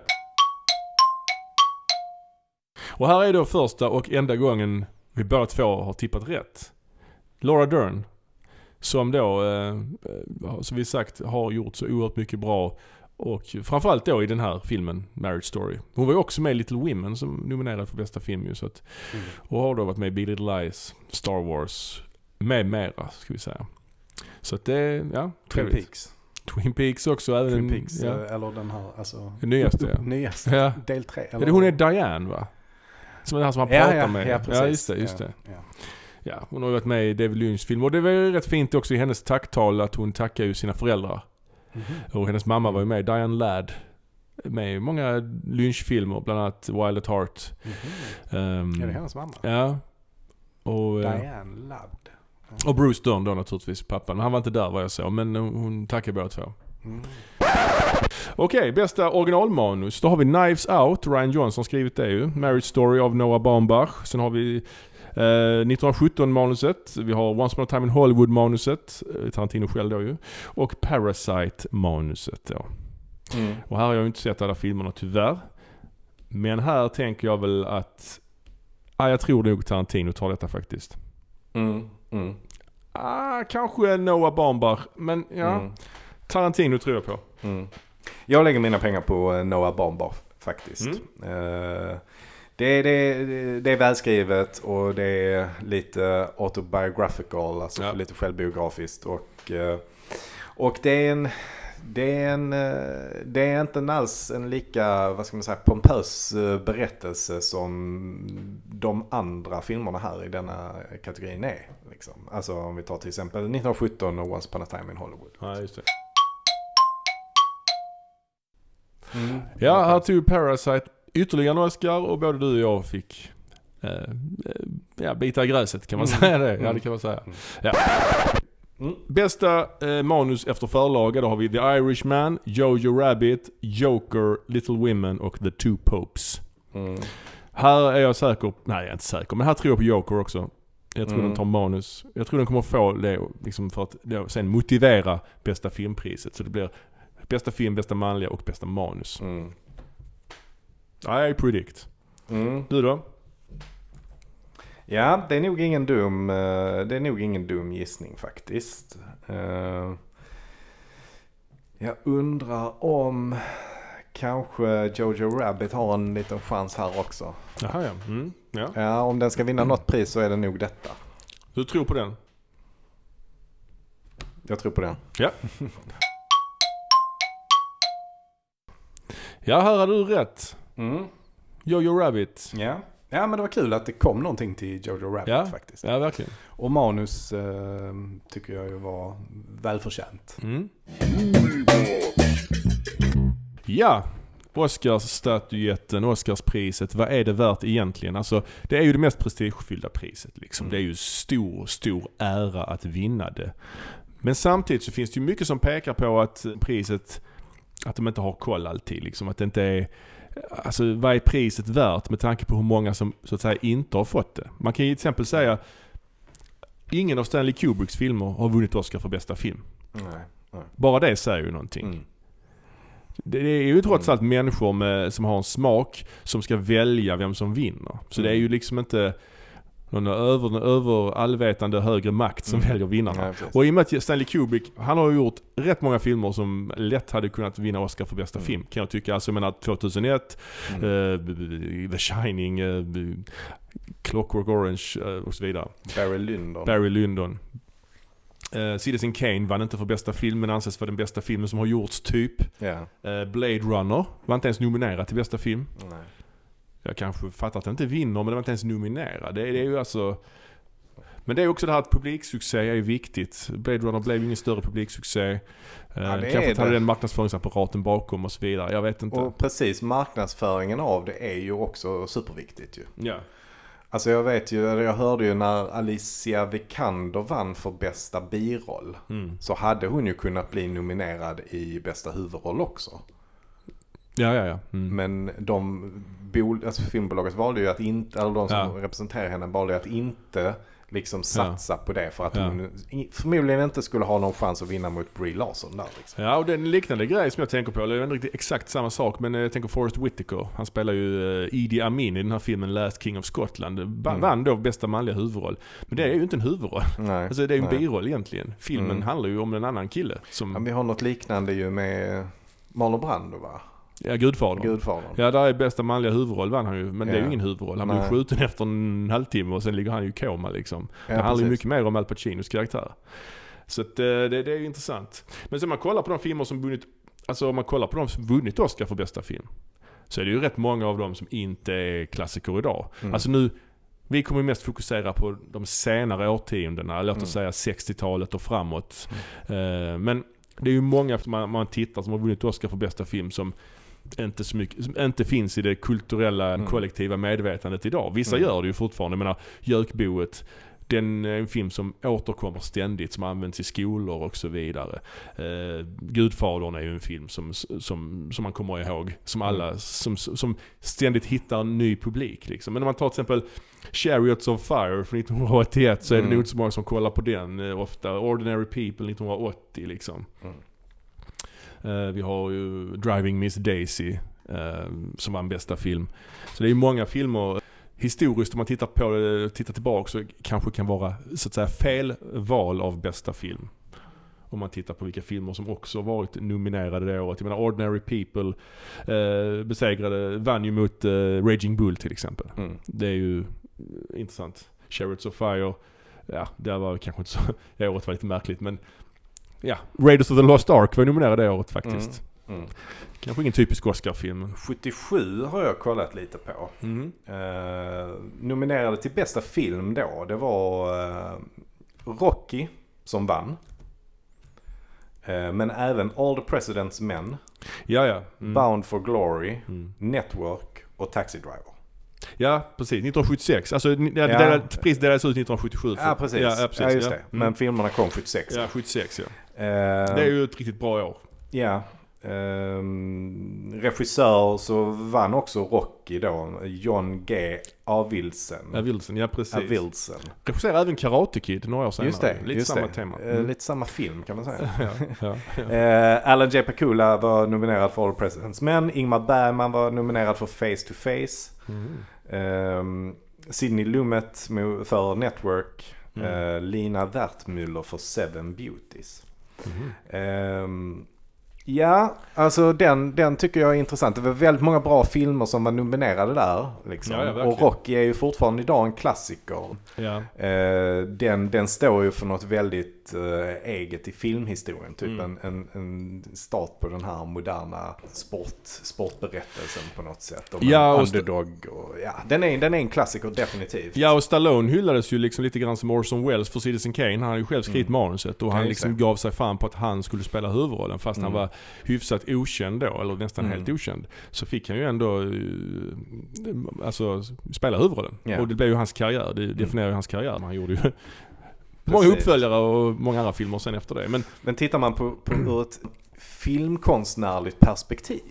Och här är då första och enda gången vi båda två har tippat rätt. Laura Dern. Som då, eh, eh, som vi sagt, har gjort så oerhört mycket bra. Och framförallt då i den här filmen, Marriage Story. Hon var ju också med i Little Women som nominerad för bästa film ju. Så att, och har då varit med i Big Little Lies, Star Wars, med mera ska vi säga. Så att det, ja, Twin trevligt. Peaks. Twin Peaks också. Även Twin Peaks, ja, eh, eller den här, alltså. den nyaste ja. [laughs] Nyaste. ja. Del tre. Är det hon är Diane va? Som är den här som han ja, pratar ja, med. Ja, precis. ja, just det. Just ja, det. Ja. Hon har ju varit med i David Lynchs film och det var ju rätt fint också i hennes tacktal att hon tackar ju sina föräldrar. Mhm. Och hennes mamma var ju med, Diane Ladd. Med i många Lynch-filmer, bland annat Wild at Heart. Mhm. Ehm, Är det hennes mamma? Ja. Och, eh, Diane Ladd. och Bruce Dern då naturligtvis, pappan. Han var inte där vad jag såg, men hon, tackar båda två. Mm. Okej, bästa originalmanus. Då har vi Knives Out, Ryan Johnson skrivit det ju. Marriage Story av Noah Baumbach. Sen har vi 1917-manuset. Vi har Once upon a time in Hollywood-manuset. Eh, Tarantino själv då ju. Och Parasite-manuset då. Mm. Och här har jag ju inte sett alla filmerna tyvärr. Men här tänker jag väl att... Ah, jag tror nog Tarantino tar detta faktiskt. Mm. Mm. Ah, kanske Noah Baumbach. Men ja, Mm. Tarantino tror jag på. Mm. Jag lägger mina pengar på eh, Noah Baumbach faktiskt. Mm. Det, det, det är välskrivet och det är lite autobiographical, alltså Ja. lite självbiografiskt. Och, eh, och det är en... Det är, en, eh, det är inte alls en lika, vad ska man säga, pompös eh, berättelse som de andra filmerna här i denna kategorin är. Liksom. Alltså om vi tar till exempel 1917 och Once upon a time in Hollywood. Ja, just det. Mm. Ja, här tog Parasite ytterligare en Oscar och både du och jag fick eh, eh, ja, bita i gräset kan man Mm. säga det. Ja, det Mm. kan man säga. Mm. Ja. Mm. Bästa eh, manus efter förlaga, då har vi The Irishman, Jojo Rabbit, Joker, Little Women och The Two Popes. Mm. Här är jag säker, nej jag är inte säker, men här tror jag på Joker också. Jag tror Mm. den tar manus. Jag tror den kommer få det liksom för att då sen motivera bästa filmpriset. Så det blir bästa film, bästa manliga och bästa manus. Mm. I predict. Mm. Du då? Ja, det är nog ingen dum, eh, det är nog ingen dum gissning faktiskt. Eh, Jag undrar om kanske Jojo Rabbit har en liten chans här också. Jaha ja. Mm. ja. Ja, om den ska vinna något pris så är det nog detta. Du tror på den? Jag tror på den. Ja. [laughs] Ja, här har du rätt. Mm. Jojo Rabbit. Ja. ja, men det var kul att det kom någonting till Jojo Rabbit Ja. faktiskt. Ja, verkligen. Och manus eh, tycker jag ju var välförtjänt. Mm. Ja, Oscarsstatyetten, Oscarspriset, vad är det värt egentligen? Alltså, det är ju det mest prestigefyllda priset liksom. Mm. Det är ju stor, stor ära att vinna det. Men samtidigt så finns det ju mycket som pekar på att priset, att de inte har koll alltid liksom. Att det inte är, alltså vad är priset värt med tanke på hur många som så att säga inte har fått det? Man kan ju till exempel säga, ingen av Stanley Kubricks filmer har vunnit Oscar för bästa film. Nej. Bara det säger ju någonting. Mm. Det är ju trots Mm. allt människor med, som har en smak som ska välja vem som vinner. Så det är Mm. ju liksom inte någon över, över allvetande högre makt som Mm. väljer vinnarna. Ja. Och i och med att Stanley Kubrick, han har ju gjort rätt många filmer som lätt hade kunnat vinna Oscar för bästa Mm. film kan jag tycka. Alltså jag menar 2001, Mm. b- The Shining, b- Clockwork Orange eh, och så vidare. Barry Lyndon. Barry Lyndon. Uh, Citizen Kane vann inte för bästa film men anses vara den bästa filmen som har gjorts typ. Eh, Blade Runner var inte ens nominerad till bästa film. Nej. Jag kanske fattar att den inte vinner men den var inte ens nominerad. Det, det är ju alltså... Men det är också det här att publiksuccé är viktigt. Blade Runner blev ingen större publiksuccé. Eh, Ja, det kanske inte hade den marknadsföringsapparaten bakom och så vidare. Jag vet inte. Och precis, marknadsföringen av det är ju också superviktigt ju. ja. Alltså jag vet ju, jag hörde ju när Alicia Vikander vann för bästa biroll. Mm. Så hade hon ju kunnat bli nominerad i bästa huvudroll också. Ja, ja, ja. Mm. Men de, bol, alltså filmbolaget valde ju att inte, eller de som Ja. representerar henne valde ju att inte liksom satsa på det. För att Ja. hon förmodligen inte skulle ha någon chans att vinna mot Brie Larson där liksom. Ja, och det är en liknande grej som jag tänker på. Eller det är inte riktigt exakt samma sak, men eh, jag tänker Forrest Whitaker. Han spelar ju eh, Idi Amin i den här filmen Last King of Scotland. Mm. Vann då bästa manliga huvudroll. Men det är ju inte en huvudroll. Nej. [laughs] Alltså det är ju en nej. biroll egentligen. Filmen Mm. handlar ju om en annan kille. Ja, Som, vi har något liknande ju med Marlon Brando va? Ja, Gudfadern. Gudfadern. Ja, där är bästa manliga huvudroll vann han ju. Men det är ju Ja. ingen huvudroll. Han blir Nej. skjuten efter en halvtimme och sen ligger han ju i koma liksom. Ja, det handlar ju mycket mer om Al Pacinos karaktär. Så att, eh, det, det är ju intressant. Men sen man kollar på de filmer som vunnit, alltså om man kollar på de som vunnit Oscar för bästa film. Så är det ju rätt många av dem som inte är klassiker idag. Mm. Alltså nu, vi kommer mest fokusera på de senare årtiondena, låt oss Mm. säga 60-talet och framåt. Eh, men det är ju många man tittar som har vunnit Oscar för bästa film som inte, så mycket, inte finns i det kulturella, Mm. kollektiva medvetandet idag. Vissa Mm. gör det ju fortfarande. Jag menar, Jökboet, den är en film som återkommer ständigt, som används i skolor och så vidare. Eh, Gudfadern är ju en film som, som, som man kommer ihåg, som alla, Mm. som, som ständigt hittar en ny publik liksom. Men om man tar till exempel Chariots of Fire från 1981 så är det Mm. nog inte så många som kollar på den eh, ofta. Ordinary People 1980 liksom. Mm. Eh, vi har ju Driving Miss Daisy eh, som var en bästa film. Så det är ju många filmer historiskt om man tittar på det, tittar tillbaka så kanske kan vara så att säga fel val av bästa film. Om man tittar på vilka filmer som också varit nominerade det året. Jag menar Ordinary People eh, besegrade, vann ju mot eh, Raging Bull till exempel. Mm. Det är ju intressant. Chariots of Fire, ja det var kanske inte så, [laughs] året var lite märkligt men ja, Raiders of the Lost Ark var nominerad det året faktiskt. Mm. Mm. Kanske ingen typisk Oscar-film. men- 77 har jag kollat lite på. Mm. Eh, nominerade till bästa film då, det var eh, Rocky som vann. Eh, men även All the President's Men, Ja, ja. Mm. Bound for Glory, Mm. Network och Taxi Driver. Ja, precis. 1976. Alltså, Ja. delade- priset delades ut 1977. för- Ja precis, Ja, ja, ja, precis. just det. Mm. Men filmerna kom 76. Ja, 76 ja. Eh, Det är ju ett riktigt bra år. Ja. Ehm, regissör så vann också Rocky då, John G. Avilsen. Ja, Wilson, ja precis. Avilsen. Regisserade även Karate Kid några år senare. Just det, Lite just samma det. tema. Eh, Mm. lite samma film kan man säga. [laughs] ja, ja, ja. [laughs] Eh, Alan J. Pakula var nominerad för All Presidents Men. Ingmar Bergman var nominerad för Face to Face. Mm. Ehm, Sidney Lumet för Network. Mm. Lina Wertmüller för Seven Beauties. Mhm. Ehm, ja, alltså den, den tycker jag är intressant. Det var väldigt många bra filmer som var nominerade där. Liksom. Ja, ja, och Rocky är ju fortfarande idag en klassiker. Ja. Eh, den, den står ju för något väldigt eh, eget i filmhistorien. Typ Mm. en, en, en start på den här moderna sport, sportberättelsen på något sätt. Om Ja, en underdog. Och, ja, den, är, den är en klassiker definitivt. ja, och Stallone hyllades ju liksom lite grann som Orson Welles för Citizen Kane. Han hade ju själv skrivit Mm. manuset och Ja, han just liksom gav sig fram på att han skulle spela huvudrollen fast han Mm. var hyfsat okänd då, eller nästan Mm. helt okänd. Så fick han ju ändå eh, alltså, spela huvudrollen. Ja. Och det blev ju hans karriär, det definierar ju hans karriär. Han gjorde ju många uppföljare och många andra filmer sen efter det. Men, Men tittar man på, på ur ett filmkonstnärligt perspektiv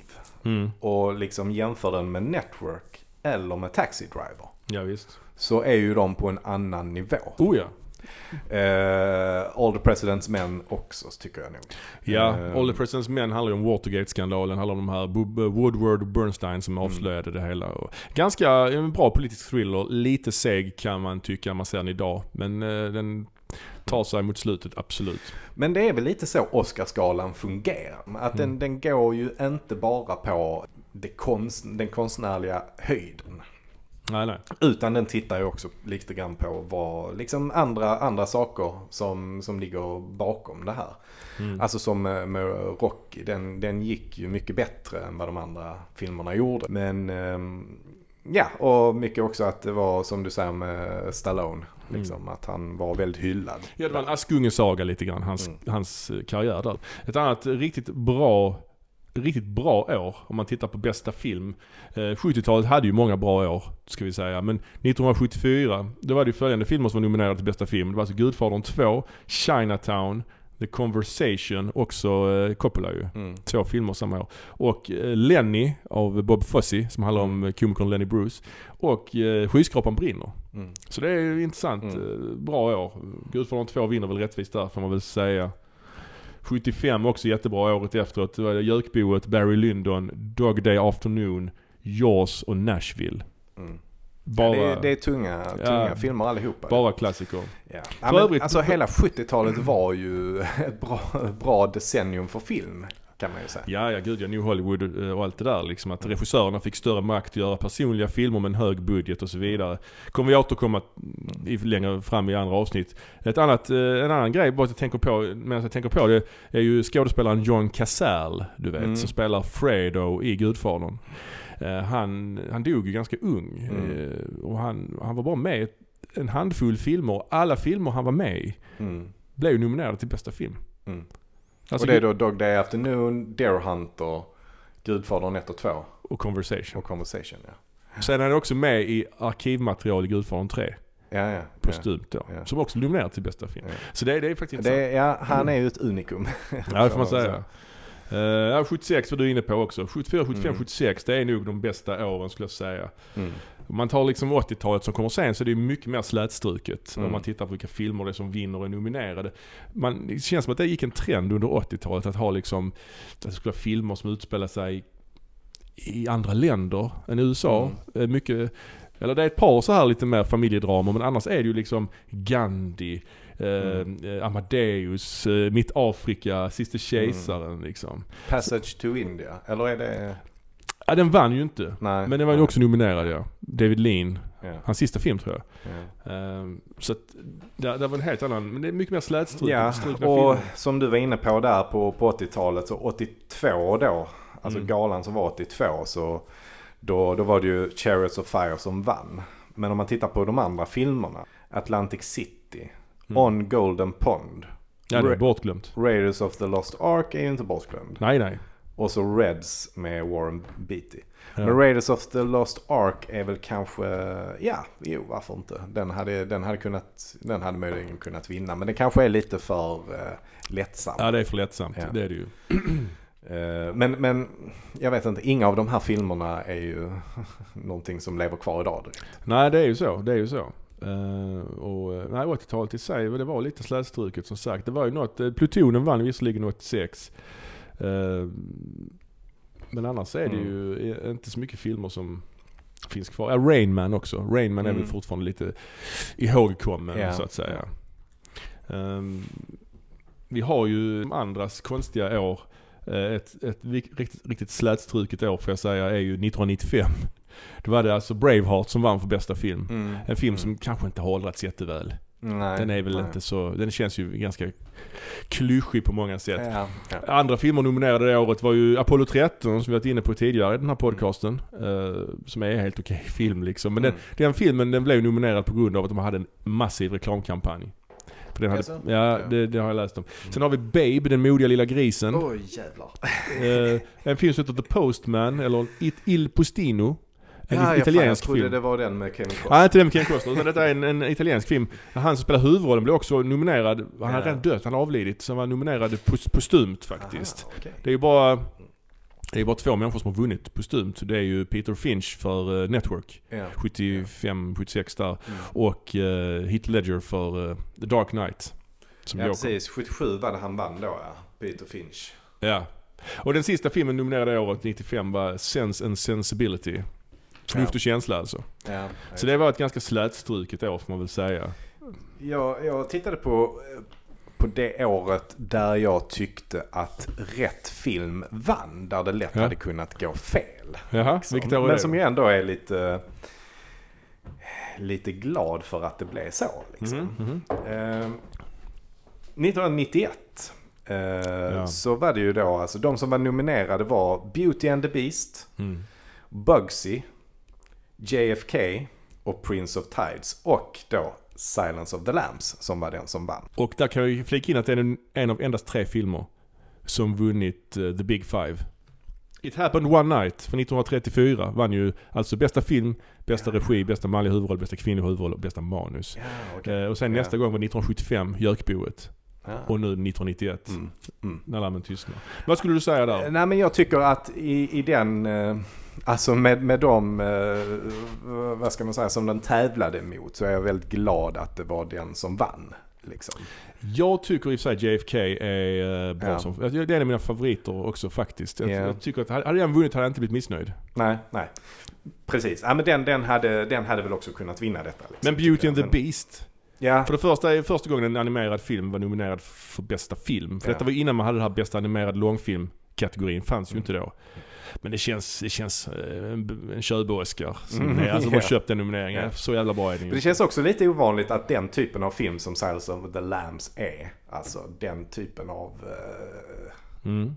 mm, och liksom jämför den med Network eller med Taxi Driver. ja visst. Så är ju de på en annan nivå. Oh ja. Eh, All the President's Men också tycker jag nog. Ja, Eh, All the President's Men handlar ju om Watergate-skandalen, handlar om de här Bo- Woodward och Bernstein som avslöjade det hela. Och ganska en bra politisk thriller, lite seg kan man tycka man ser den idag. Men eh, den tar sig mot slutet, absolut. Men det är väl lite så Oscarsgalan fungerar. Att den, Mm. den går ju inte bara på det konst, den konstnärliga höjden. Nej, nej. Utan den tittar ju också lite grann på vad, liksom andra, andra saker som, som ligger bakom det här. Mm. Alltså som med, med Rocky, den, den gick ju mycket bättre än vad de andra filmerna gjorde. Men ehm, ja, och mycket också att det var som du säger med Stallone. Liksom, Att han var väldigt hyllad. Ja, det var en Askungesaga lite grann, hans, Mm. hans eh, karriär där. Ett annat riktigt bra Riktigt bra år om man tittar på bästa film. Eh, 70-talet hade ju många bra år, ska vi säga. Men 1974, då var det ju följande filmer som var nominerade till bästa film. Det var alltså Gudfadern 2, Chinatown, The Conversation, också eh, Coppola ju. Mm. Två filmer samma år. Och eh, Lenny av Bob Fosse, som handlar om eh, komikern Lenny Bruce. Och eh, Skyskrapan brinner. Mm. Så det är ju intressant. Mm. Eh, Bra år. Gudfadern 2 vinner väl rättvist där får man väl säga. 75 också jättebra året efteråt. Det var Jökboet, Barry Lyndon, Dog Day Afternoon, Jaws och Nashville. Mm. Bara, Det, är, det är tunga, tunga filmer allihopa. bara klassiker. Ja. Ja, men, övrigt- alltså hela 70-talet var ju [laughs] ett bra, bra decennium för film. Kan man ju säga. Ja, ja gud ja, New Hollywood och allt det där liksom. Att regissörerna fick större makt att göra personliga filmer med en hög budget och så vidare. Kommer vi återkomma i, längre fram i andra avsnitt. Ett annat, eh, en annan grej bara att jag tänker på, medan jag tänker på det, är ju skådespelaren John Cazale, du vet, Mm. som spelar Fredo i Gudfadern. Eh, han, han dog ju ganska ung. Mm. Eh, och han, han var bara med i en handfull filmer. och Alla filmer han var med i Mm. blev ju nominerade till bästa film. Mm. Alltså, och det är då Dog Day Afternoon, Deer Hunter, Gudfadern 1 och 2 och Conversation. och Conversation. Ja, Sen är han också med i arkivmaterial i Gudfadern 3. ja, ja. Postumt då. Ja. Som också nominerad till bästa film. Ja. Så det, det är faktiskt Det, är- ja, han är ju ett unikum. Ja det får man [laughs] säga. Uh, ja, 76 var du inne på också. 74, 75, Mm. 76 det är nog de bästa åren skulle jag säga. Mm. Om man tar liksom 80-talet som kommer sen så är det mycket mer slätstruket. Mm. Om man tittar på vilka filmer det är som vinner och är nominerade. Man, det känns som att det gick en trend under 80-talet att ha liksom, att det skulle vara filmer som utspelar sig i andra länder än USA. Eh, Mycket, eller det är ett par så här lite mer familjedramer men annars är det ju liksom Gandhi, eh, Mm. eh, Amadeus, eh, Mitt Afrika, Siste Kejsaren liksom. Passage to India, eller är det... Ja den vann ju inte. Nej. Men den var ju också nominerad ja. David Lean Ja. Hans sista film tror jag. Ja. Ehm, så att, det, det var en helt annan, men det är mycket mer slätstrukna Ja, strukna och filmer. som du var inne på där på, på 80-talet, så 82 då, alltså Mm. galan som var 82, så då, då var det ju Chariots of Fire som vann. Men om man tittar på de andra filmerna, Atlantic City, Mm. On Golden Pond, Ja, det är bortglömt. Raiders of the Lost Ark är ju inte bortglömd. Nej, nej. Och så Reds med Warren Beatty. Ja. Men Raiders of the Lost Ark är väl kanske, ja, jo varför inte. Den hade, den hade, kunnat, den hade möjligen kunnat vinna. Men det kanske är lite för uh, lättsamt. Ja, det är för lättsamt. Ja. Det är det ju. [clears throat] Eh, men, men jag vet inte, inga av de här filmerna är ju [laughs] någonting som lever kvar idag direkt. Nej, det är ju så. Det är ju så. Eh, och, eh, nej, 80-talet i sig, det var lite slätstruket som sagt. Det var ju något, uh, Plutonen vann visserligen 86. Eh, men annars är det Mm. ju eh, inte så mycket filmer som finns kvar. Ja, Rain Man också. Rain Man är Mm. väl fortfarande lite ihågkommen Ja. så att säga. Ehm, vi har ju andras konstiga år. Eh, Ett, ett riktigt, riktigt slätstruket år får jag säga är ju 1995. Då var det alltså Braveheart som vann för bästa film. En film som kanske inte har åldrats jätteväl. Nej, Den är väl nej. inte så, den känns ju ganska klyschig på många sätt. Ja, ja. Andra filmer nominerade det året var ju Apollo 13 som vi varit inne på tidigare i den här podcasten. eh, som är en helt okej [laughs] film liksom. Men Mm. den, den filmen den blev nominerad på grund av att de hade en massiv reklamkampanj. För den hade, Jaså? ja, det, det har jag läst om. Sen har vi Babe, den modiga lilla grisen. Oj jävlar. Eh, en film som heter The Postman, eller It, Il Postino. En Ja, jag, fan, jag italiensk trodde film. det var den med Kevin Costner. Nej, inte den med Ken Costner, utan detta är en, en italiensk film. Han som spelar huvudrollen blev också nominerad. Han har Ja. redan dött, han har avlidit. Så han var nominerad post- postumt faktiskt. Aha, okej. Det är ju bara, det är bara två människor som har vunnit postumt. Det är ju Peter Finch för eh, Network, Ja. 75-76 där. Mm. Och uh, Heath Ledger för eh, The Dark Knight. Som Ja precis, 77 var det han vann då ja. Peter Finch. Ja. Och den sista filmen nominerade året, 95, var Sense and Sensibility. Förnuft Ja. och känsla alltså. Ja, Så det var ett ganska slätstruket år får man väl säga. jag, jag tittade på, på det året där jag tyckte att rätt film vann. Där det lätt Ja. hade kunnat gå fel. Jaha, liksom. vilket år Men det? som jag ändå är lite, lite glad för att det blev så. Liksom. Mhm, mhm. Eh, 1991 eh, Ja. så var det ju då, alltså de som var nominerade var Beauty and the Beast, Mm. Bugsy, JFK och Prince of Tides. Och då Silence of the Lambs som var den som vann. Och där kan vi flika in att det är en, en av endast tre filmer som vunnit eh, The Big Five. It Happened One Night från 1934 vann ju alltså bästa film, bästa regi, bästa manliga huvudroll, bästa kvinnliga huvudroll och bästa manus. Ja, Eh, och sen Ja. nästa gång var 1975, Jökboet. Och nu 1991, Mm. Mm. När lammen tystnar. Vad skulle du säga där? Nej men jag tycker att i, i den, eh, alltså med, med de, eh, vad ska man säga, som den tävlade mot så är jag väldigt glad att det var den som vann. Liksom. Jag tycker i och för sig JFK är eh, bra Ja. som... Det är en av mina favoriter också faktiskt. Jag, Ja. jag tycker att hade den vunnit hade jag inte blivit missnöjd. Nej, nej. Precis. Ja, men den, den, hade, den hade väl också kunnat vinna detta. Liksom, Men Beauty and the Beast. Ja, För det första är det första gången en animerad film var nominerad för bästa film. För Ja. detta var innan man hade den här bästa animerad långfilm-kategorin. fanns ju inte då. Men det känns, det känns eh, en, en tjurbo-Oscar. Som Mm, alltså de har [laughs] köpt den nomineringen. Ja. Så jävla bra är den Men ju. det känns också lite ovanligt att den typen av film som Silence of the Lambs är, alltså den typen av eh, Mm.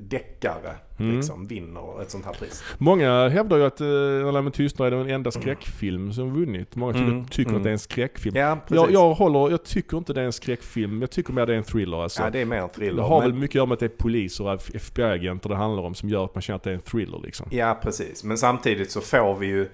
Deckare, Mm. liksom vinner ett sånt här pris. Många hävdar ju att uh, När lammen tystnar är den enda skräckfilm som vunnit. Många tycker, Mm, tycker mm. att det är en skräckfilm. Ja. Jag, jag håller, jag tycker inte det är en skräckfilm. Jag tycker mer det är en thriller alltså. ja, det är mer en det thriller. har men- väl mycket att göra med att det är poliser och FBI-agenter det handlar om som gör att man känner att det är en thriller liksom. Ja, precis. Men samtidigt så får vi ju,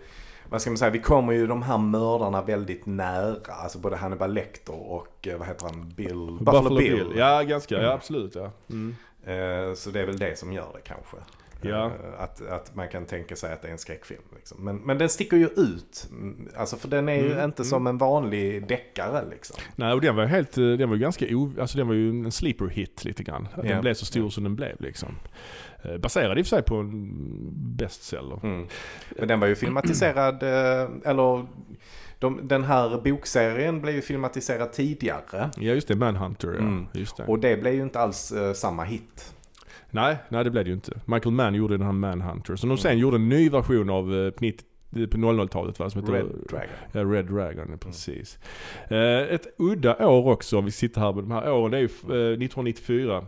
vad ska man säga, vi kommer ju de här mördarna väldigt nära. Alltså både Hannibal Lecter och, eh, vad heter han, Bill? Buffalo, Bill. Ja, ganska. Ja, Mm. absolut ja. Mm. Eh, Så det är väl det som gör det kanske. Ja. Eh, Att, att man kan tänka sig att det är en skräckfilm. Liksom. Men, men den sticker ju ut. Mm, Alltså för den är ju Mm, inte mm. som en vanlig deckare liksom. Nej, och den var helt, eh, den var ju ganska o, alltså den var ju en sleeper hit lite grann. Att Ja. den blev så stor Ja. som den blev liksom. Baserad i och för sig på en bestseller. Mm. Men den var ju filmatiserad, eller de, den här bokserien blev ju filmatiserad tidigare. Ja just det, Manhunter ja. Mm. Just det. Och det blev ju inte alls eh, samma hit. nej, nej det blev det ju inte. Michael Mann gjorde den här Manhunter. Så de Mm. sen gjorde en ny version av eh, på 90 Det är på 00-talet va? Som heter Red Dragon. Ja, Red Dragon, precis. Eh, ett udda år också, om vi sitter här med de här åren, det är ju eh, 1994.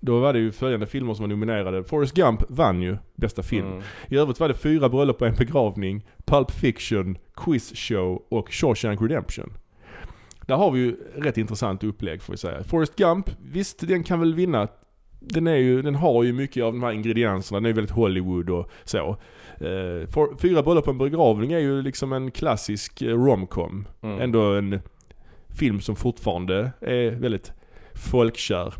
Då var det ju följande filmer som var nominerade. Forrest Gump vann ju bästa film. Mm. I övrigt var det fyra bröllop och en begravning, Pulp Fiction, Quiz Show och Shawshank Redemption. Där har vi ju rätt intressant upplägg får vi säga. Forrest Gump, visst den kan väl vinna. Den, är ju, den har ju mycket av de här ingredienserna, den är väldigt Hollywood och så. For, fyra bröllop och en begravning är ju liksom en klassisk eh, romcom. Mm. Ändå en film som fortfarande är väldigt folkkär.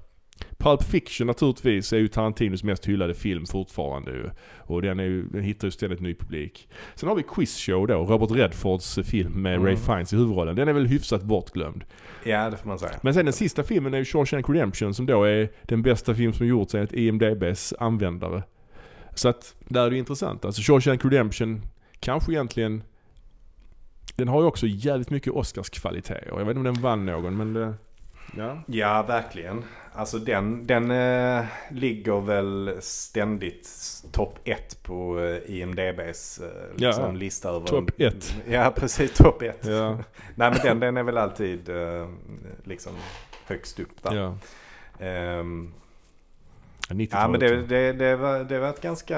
Pulp Fiction naturligtvis är ju Tarantinos mest hyllade film fortfarande ju. Och den, är ju, den hittar ju ständigt ny publik. Sen har vi Quiz Show då, Robert Redfords film med Mm. Ray Fiennes i huvudrollen. Den är väl hyfsat bortglömd. Ja, det får man säga. Men sen den sista filmen är ju Shawshank Redemption som då är den bästa film som gjorts enligt IMDBs användare. Så att där är det intressant. Alltså Shawshank Redemption kanske egentligen den har ju också jävligt mycket Oscars-kvaliteter. Jag vet inte om den vann någon men det, ja. Ja, verkligen. Alltså den, den eh, ligger väl ständigt topp ett på eh, IMDBs eh, liksom, Ja, lista över... topp ett. [laughs] Ja, precis. Topp ett. Ja, [laughs] Nej, men den, den är väl alltid eh, liksom högst upp där. ja. 90-talet. Ja, men det, det, det, var, det var ett ganska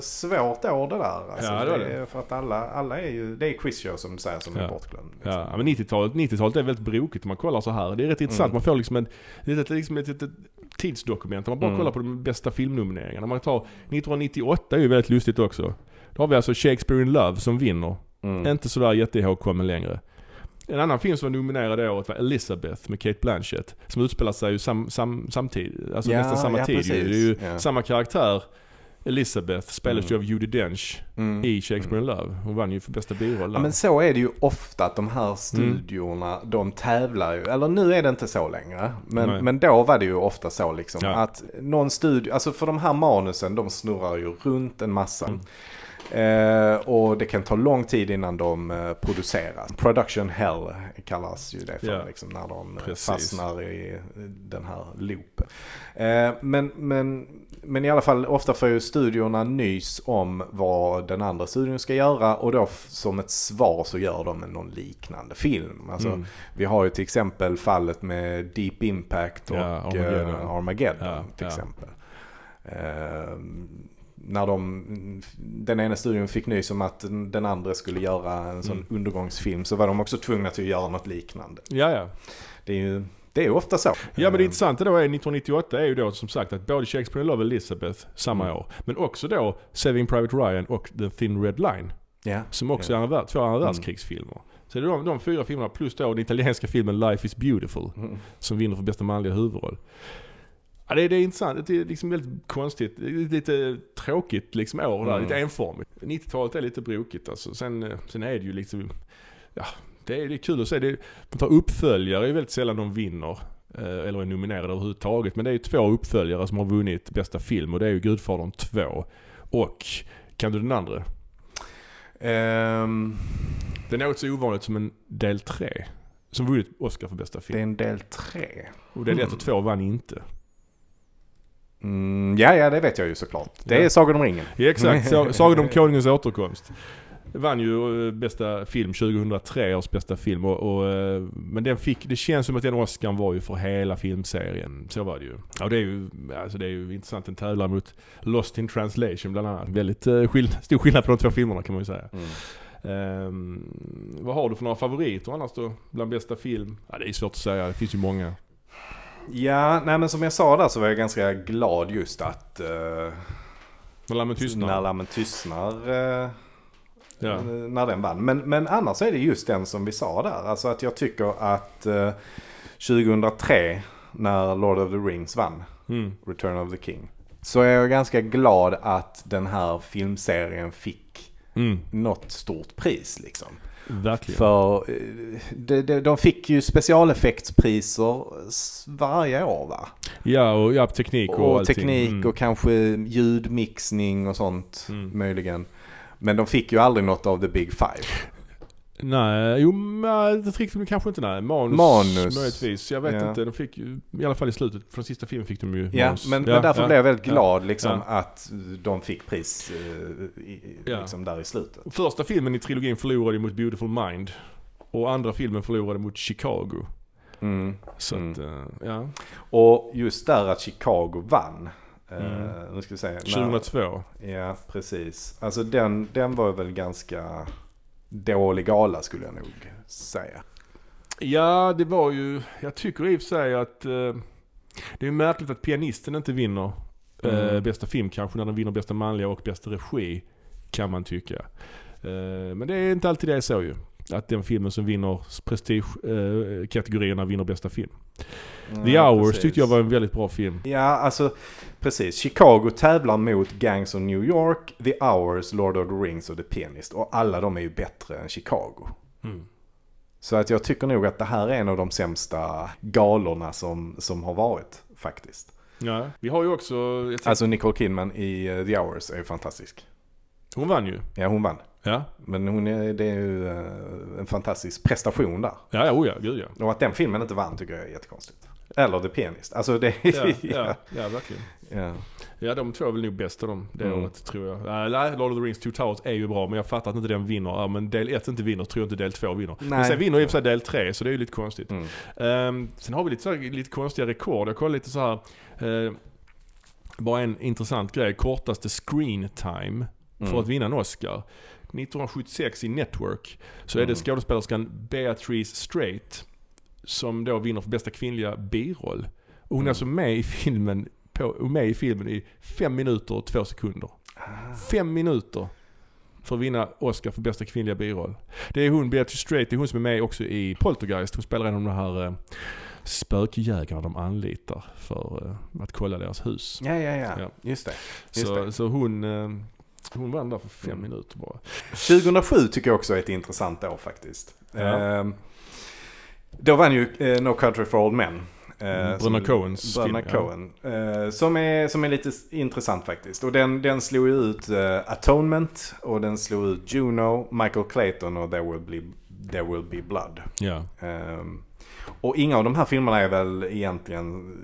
svårt år det där. Alltså, Ja, det var det. För att alla, alla är ju, det är quizshow som du säger som är Ja. bortglömd. liksom. Ja, men 90-talet, 90-talet är väldigt brokigt om man kollar så här. Det är rätt intressant. Mm. Man får liksom, är ett, liksom ett, ett, ett tidsdokument. Om man bara Mm. kollar på de bästa filmnomineringarna. Man tar 1998 är ju väldigt lustigt också. Då har vi alltså Shakespeare in Love som vinner. Mm. Inte sådär jätteihågkommen längre. En annan film som var nominerad det året var Elizabeth med Kate Blanchett. Som utspelar sig ju sam, sam, samtidigt, alltså Ja, nästan samma ja, tid ju. precis. Det är ju Ja. samma karaktär. Elizabeth spelas ju Mm. av Judi Dench Mm. i Shakespeare in Love. Hon vann ju för bästa biroll Ja men så är det ju ofta att de här studiorna, de tävlar ju. Eller nu är det inte så längre. Nej. Men, men då var det ju ofta så liksom. Ja. Att någon studio, alltså för de här manusen de snurrar ju runt en massa. Eh, och det kan ta lång tid innan de eh, produceras. Production hell kallas ju det för. Ja. Liksom, när de eh, Precis. fastnar i eh, den här loopen. Eh, men, men, men i alla fall ofta får ju studiorna nys om vad den andra studion ska göra. Och då som ett svar så gör de någon liknande film. Alltså, Mm. Vi har ju till exempel fallet med Deep Impact och Ja, Armageddon, Armageddon. Armageddon Ja, till exempel. När de, den ena studion fick nys om att den andra skulle göra en sån Mm. undergångsfilm så var de också tvungna till att göra något liknande. Ja, ja. Det är ju det är ofta så. Ja men det Eh, intressanta då är 1998 är ju då som sagt att både Shakespeare in Love Elizabeth samma Mm. år. Men också då Saving Private Ryan och The Thin Red Line. Ja. Som också Ja. är andra, två andra Mm. världskrigsfilmer. Så det är de, de fyra filmerna plus då den italienska filmen Life is beautiful. Mm. Som vinner för bästa manliga huvudroll. Ja, det, är- det är intressant. Det är liksom väldigt konstigt. Det är lite tråkigt liksom år där. Mm. Lite enformigt. 90-talet är lite brokigt alltså. Sen, eh, sen är det ju liksom... Ja, det är, det är kul att se. Det, man tar uppföljare är ju väldigt sällan de vinner. eh, Eller är nominerade överhuvudtaget. Men det är ju två uppföljare som har vunnit bästa film. Och det är ju Gudfadern 2. Och, kan du den andra? Ehm, Det är något så ovanligt som en del 3. Som vunnit Oscar för bästa det är film. en del tre. Och del 1 och Mm. 2 vann inte. Mm, ja, ja, det vet jag ju såklart. Det Ja. är Sagan om ringen. Ja, exakt, [laughs] Sa- Sagan om konungens återkomst. Vann ju eh, bästa film 2003 års bästa film och, och, eh, men den fick, det känns som att den Oscarn var ju för hela filmserien. Så var det ju. Och det är ju, alltså det är ju intressant, den tävlar mot Lost in translation bland annat. Väldigt uh, skill stor skillnad på de två filmerna kan man ju säga. Mm. Ehm, vad har du för några favoriter annars då? Bland bästa film? Ja, det är svårt att säga, det finns ju många. Ja, nej men som jag sa där så var jag ganska glad just att uh, När Lammen tystnar. När Lammen tystnar eh, Ja. när den vann. Men, men annars är det just den som vi sa där. Alltså att jag tycker att eh, 2003 när Lord of the Rings vann, Mm. Return of the King. Så är jag ganska glad att den här filmserien fick Mm. något stort pris liksom. Verkligen. För eh, de, de, de fick ju specialeffektspriser varje år va? Ja, och ja, teknik och, Och allting. teknik Mm. och kanske ljudmixning och sånt Mm. möjligen. Men de fick ju aldrig något av the big five. Nej, jo, nej, trickfilm kanske inte nej. Manus, Manus. möjligtvis. Jag vet Ja. inte. De fick ju, i alla fall i slutet, från sista filmen fick de ju Ja, manus. men, men därför ja. blev jag väldigt ja. glad liksom Ja. att de fick pris eh, Ja. liksom där i slutet. Första filmen i trilogin förlorade mot Beautiful Mind. Och andra filmen förlorade mot Chicago. Mm. Så Mm. att, eh, ja. Och just där att Chicago vann. eh, Mm. Nu ska vi se. när- 2002. Ja, precis. Alltså den, den var väl ganska dålig gala skulle jag nog säga. Ja, det var ju, jag tycker i och för sig att eh, det är märkligt att pianisten inte vinner eh, Mm. bästa film kanske när den vinner bästa manliga och bästa regi. Kan man tycka. Eh, men det är inte alltid det är så ju. Att den filmen som vinner prestige-kategorierna eh, vinner bästa film. The Ja, Hours precis. tyckte jag var en väldigt bra film. Ja, alltså precis. Chicago tävlar mot Gangs of New York, The Hours, Lord of the Rings och The Pianist. Och alla de är ju bättre än Chicago. Så att jag tycker nog att det här är en av de sämsta galorna som, som har varit faktiskt. Ja. Vi har ju också, tänkte, Alltså Nicole Kidman i eh, The Hours är ju fantastisk. hon vann ju. Ja, hon vann. Ja, Men hon är, det är ju eh, en fantastisk prestation där. ja, ja, oh ja, gud ja. Och att den filmen inte vann tycker jag är jättekonstigt. Eller The Pianist. Alltså det... [laughs] Ja, ja, ja verkligen. ja. Ja, de två är väl nog bäst av dem det Mm. året tror jag. Äh, Nej, Lord of the Rings Two Towers är ju bra men jag fattar att inte den vinner. Ja, men del 1 inte vinner tror jag inte del 2 vinner. Men Nej. sen vinner i och för sig del 3 så det är ju lite konstigt. Mm. Ehm, sen har vi lite, så här, lite konstiga rekord. Jag kollade lite så här. eh, bara en intressant grej. Kortaste screen time för Mm. att vinna en Oscar. 1976 i Network så är det Mm. skådespelerskan Beatrice Straight som då vinner för bästa kvinnliga biroll. Och hon är Mm. alltså med i filmen på, med i filmen i fem minuter och två sekunder. Ah. Fem minuter för att vinna Oscar för bästa kvinnliga biroll. Det är hon, Beatrice Straight, det är hon som är med också i Poltergeist. Hon spelar en av de här eh, spökjägarna de anlitar för eh, att kolla deras hus. Ja, ja, ja, Ja. Just det. Just Så, det. så hon, eh, hon vann där för fem Mm. minuter bara. 2007 tycker jag också är ett intressant år faktiskt. Ja. Ehm, då vann ju eh, No Country for Old Men. Eh, som- Bröderna Coens Bröderna film, ja. Coen. Eh, som, är, som är lite intressant faktiskt. Och den, den slog ju ut eh, Atonement och den slog ut Juno, Michael Clayton och There Will Be, There Will Be Blood. Ja. Ehm, och inga av de här filmerna är väl egentligen...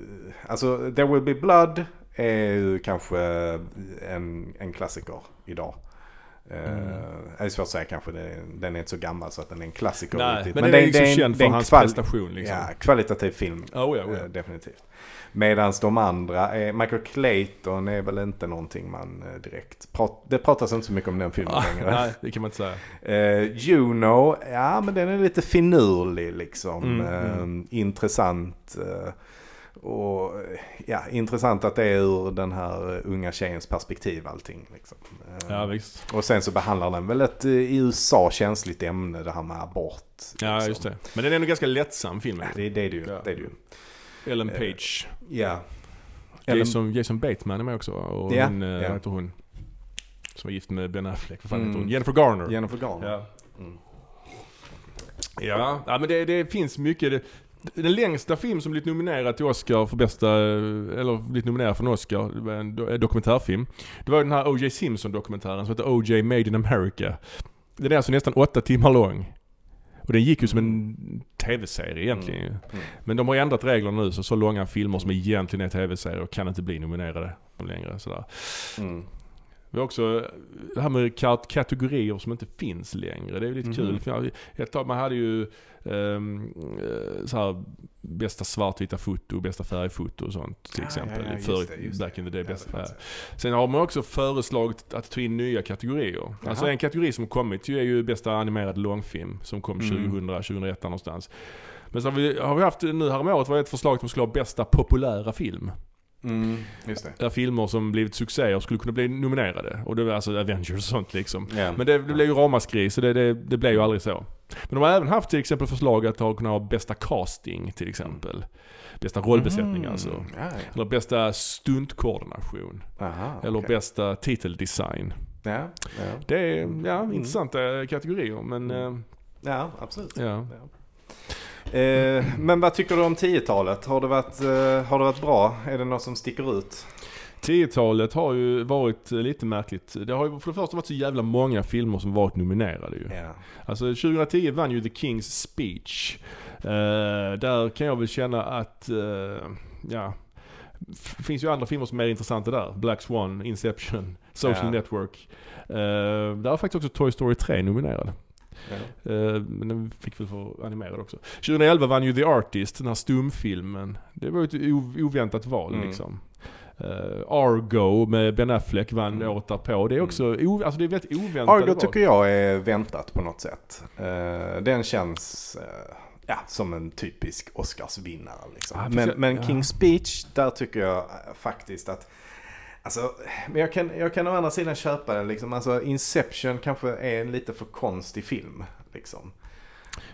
Alltså There Will Be Blood är ju kanske en, en klassiker idag. Mm. Uh, det är svårt att säga kanske, den är inte så gammal så att den är en klassiker Nej, riktigt. men, den är liksom en- känd för hans prestation liksom. Ja, kvalitativ film. Oh, ja, oh, ja. definitivt. Medan de andra, är, Michael Clayton är väl inte någonting man eh, direkt... Prat, det pratas inte så mycket om den filmen Ah, längre. nej, det kan man inte säga. Eh, Juno, ja men den är lite finurlig liksom. Mm, mm. Intressant. eh, och ja, intressant att det är ur den här unga tjejens perspektiv allting. Liksom. Eh, Ja, visst. och sen så behandlar den väl ett eh, i USA känsligt ämne, det här med abort. Ja, liksom. just det. Men den är ändå ganska lättsam filmen. Det, det är det ju. Ja. Det är det ju. Ellen Eh, Page. Ja. Jason, Jason Bateman är med också? Och Ja, hon, ja. heter hon? Som var gift med Ben Affleck. Vad fan Mm. heter hon? Jennifer Garner. Jennifer Garner. Ja. Mm. Ja, ja men det, det finns mycket. Den längsta film som blivit nominerad till Oscar för bästa, eller blivit nominerad för en Oscar, det var en do- en dokumentärfilm. Det var den här O.J. Simpson-dokumentären som heter O.J. Made in America. Den är alltså nästan åtta timmar lång. Och den gick ju som en tv-serie egentligen ju. Mm. Men de har ändrat reglerna nu så så långa filmer som egentligen är tv-serier kan inte bli nominerade längre. Sådär. Mm. Vi har också det här med kat- kategorier som inte finns längre. Det är ju lite Mhm. kul. Jag, ett tag man hade ju eh, så här, bästa svartvita foto, bästa färgfoto och sånt till Ja, exempel. ja, ja, Förr, det, back in the day. Bästa, ja. Sen har man också föreslagit att ta in nya kategorier. Alltså Jaha. en kategori som kommit ju är ju bästa animerad långfilm som kom Mm. 2000, 2001 där någonstans. Men så har vi, har vi haft, nu häromåret var ett förslag som skulle ha bästa populära film. Mm. Där filmer som blivit succéer skulle kunna bli nominerade. Och det var alltså Avengers och sånt liksom. Ja. Men det, det blev ju ramaskri så det, det, det blev ju aldrig så. Men de har även haft till exempel förslag att kunna ha bästa casting till exempel. Bästa rollbesättning Mm. alltså. Ja, ja. Eller bästa stuntkoordination. Aha, Eller okej. bästa titeldesign. Ja, ja. Det är ja, Mm. intressanta kategorier men Mm. eh, ja, absolut. ja. Eh, men vad tycker du om 10-talet? Har det, varit, eh, har det varit bra? Är det något som sticker ut? 10-talet har ju varit lite märkligt. Det har ju för det första varit så jävla många filmer som varit nominerade ju. Ja. Alltså 2010 vann ju The King's Speech. Eh, där kan jag väl känna att, eh, ja, f- finns ju andra filmer som är intressanta där. Black Swan, Inception, Social Ja. Network. Eh, där är faktiskt också Toy Story 3 nominerad. Ja. Eh, men den fick väl för animerad också. 2011 vann ju The Artist, den här stumfilmen. Det var ju ett oväntat val Mm. liksom. Eh, Argo med Ben Affleck vann Mm. året därpå. Det är också, o, alltså det är väldigt oväntat Argo val. tycker jag är väntat på något sätt. Eh, den känns ja, som en typisk Oscarsvinnare. Liksom. Ja, men men. King's Speech, där tycker jag faktiskt att Alltså, men jag kan, jag kan å andra sidan köpa den liksom. Alltså Inception kanske är en lite för konstig film. Liksom.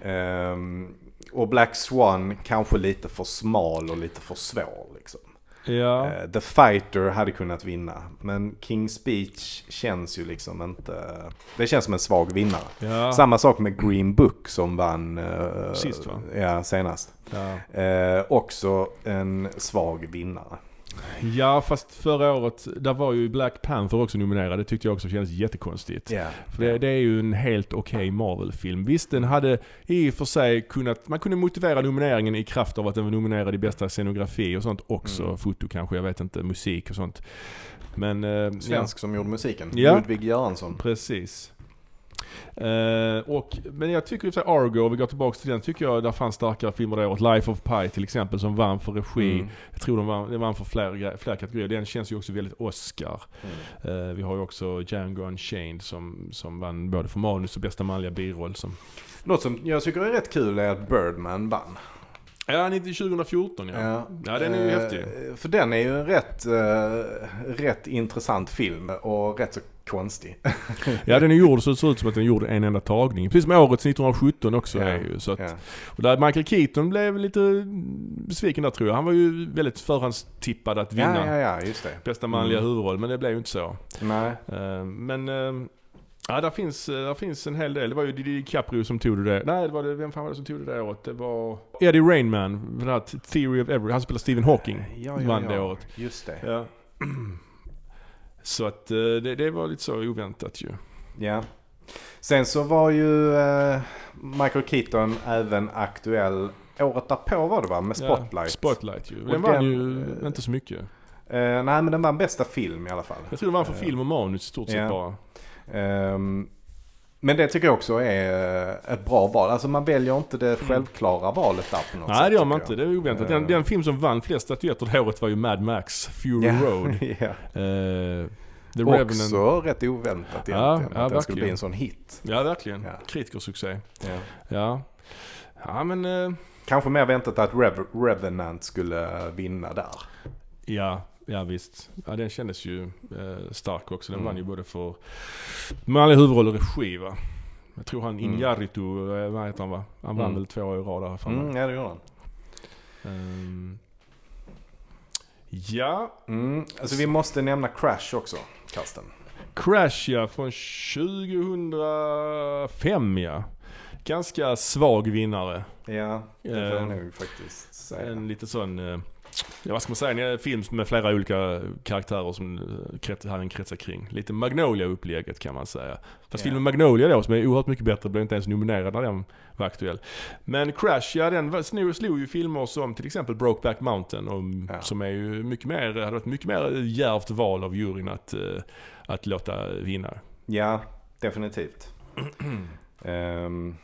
Ehm, och Black Swan kanske lite för smal och lite för svår. Liksom. Ja. Eh, The Fighter hade kunnat vinna. Men King's Speech känns ju liksom inte... Det känns som en svag vinnare. ja. Samma sak med Green Book som vann... eh, Sist, va? Ja, senast. ja. Eh, också en svag vinnare. Ja fast förra året, där var ju Black Panther också nominerad. Det tyckte jag också kändes jättekonstigt. Ja. För det, det är ju en helt okej Marvel-film. Visst den hade i och för sig kunnat, man kunde motivera nomineringen i kraft av att den var nominerad i bästa scenografi och sånt också. Mm. Foto kanske, jag vet inte, musik och sånt. Men... Eh, Svensk som gjorde musiken. Ja. Ludvig Göransson. Ja, precis. Eh, och, men jag tycker sig Argo, om vi går tillbaka till den, tycker jag där fanns starkare filmer det året. Life of Pi till exempel som vann för regi. Mm. Jag tror de vann, den vann för fler, gre- fler kategorier. Den känns ju också väldigt Oscar. Mm. Eh, vi har ju också Django Unchained som, som vann både för manus och bästa manliga biroll. Som... Något som jag tycker är rätt kul är att Birdman vann. Ja, 90 2014 ja. Ja, den är ju Eh, häftig. För den är ju en rätt, eh, rätt intressant film och rätt så konstig. [laughs] Ja, den är gjord så det ser ut som att den gjorde en enda tagning. Precis som årets 1917 också Ja, är ju. Så att, Ja. och där Michael Keaton blev lite besviken där tror jag. Han var ju väldigt förhandstippad att vinna Ja, ja, ja, just det. bästa manliga Mm. huvudroll, men det blev ju inte så. Nej. Eh, Men eh, ja, där finns, eh, där finns en hel del. Det var ju DiCaprio som tog det där. Nej, det var det, vem fan var det som tog det där året? Det var Eddie Rainman, den här Theory of Every. Han spelar Stephen Hawking. Ja, vann det året. Just det. Ja. [clears throat] Så att eh, det, det var lite så oväntat ju. Ja. Sen så var ju eh, Michael Keaton även aktuell året därpå var det va? Med Spotlight. Ja, Spotlight ju. Den vann den, ju eh, inte så mycket. Eh, nej men den vann bästa film i alla fall. Jag tror den vann för eh, film och manus i stort sett ja. bara. Ehm, men det tycker jag också är eh, ett bra val. Alltså man väljer inte det självklara valet där på något sätt. Mm. Nej det gör man inte, det är oväntat. Den, Eh. den film som vann flest statyetter det året var ju Mad Max, Fury jag. Road. [laughs] ja. Eh, The Revenant. Också rätt oväntat egentligen. Ja, att ja, den skulle bli en sån hit. Ja verkligen. Ja. Kritikersuccé. Ja. Ja. Ja men, eh, Kanske mer väntat att Rev- Revenant skulle vinna där. ja. Ja visst. Ja den kändes ju eh, stark också. Den Mm. vann ju både för manlig huvudroll och regi va. Jag tror han Mm. Injarritu, eh, vad heter han va? Han vann Mm. väl två år i rad där. Mm, ja det gjorde han. Ehm, ja, Mm. Alltså vi måste nämna Crash också, Karsten. Crash ja, från 2005 ja. Ganska svag vinnare. Ja, det får jag nog faktiskt säga. En lite sån, eh, ja vad ska man säga, en film med flera olika karaktärer som eh, här en kretsar kring. Lite Magnolia-upplägget kan man säga. Fast Ja. filmen Magnolia då, som är oerhört mycket bättre, blev inte ens nominerad när den var aktuell. Men Crash, ja den slog, slog ju filmer som till exempel Brokeback Mountain, och, Ja. som är ju mycket mer, hade varit mycket mer djärvt val av juryn att, eh, att låta vinna. Ja, definitivt. [clears throat] Ehm,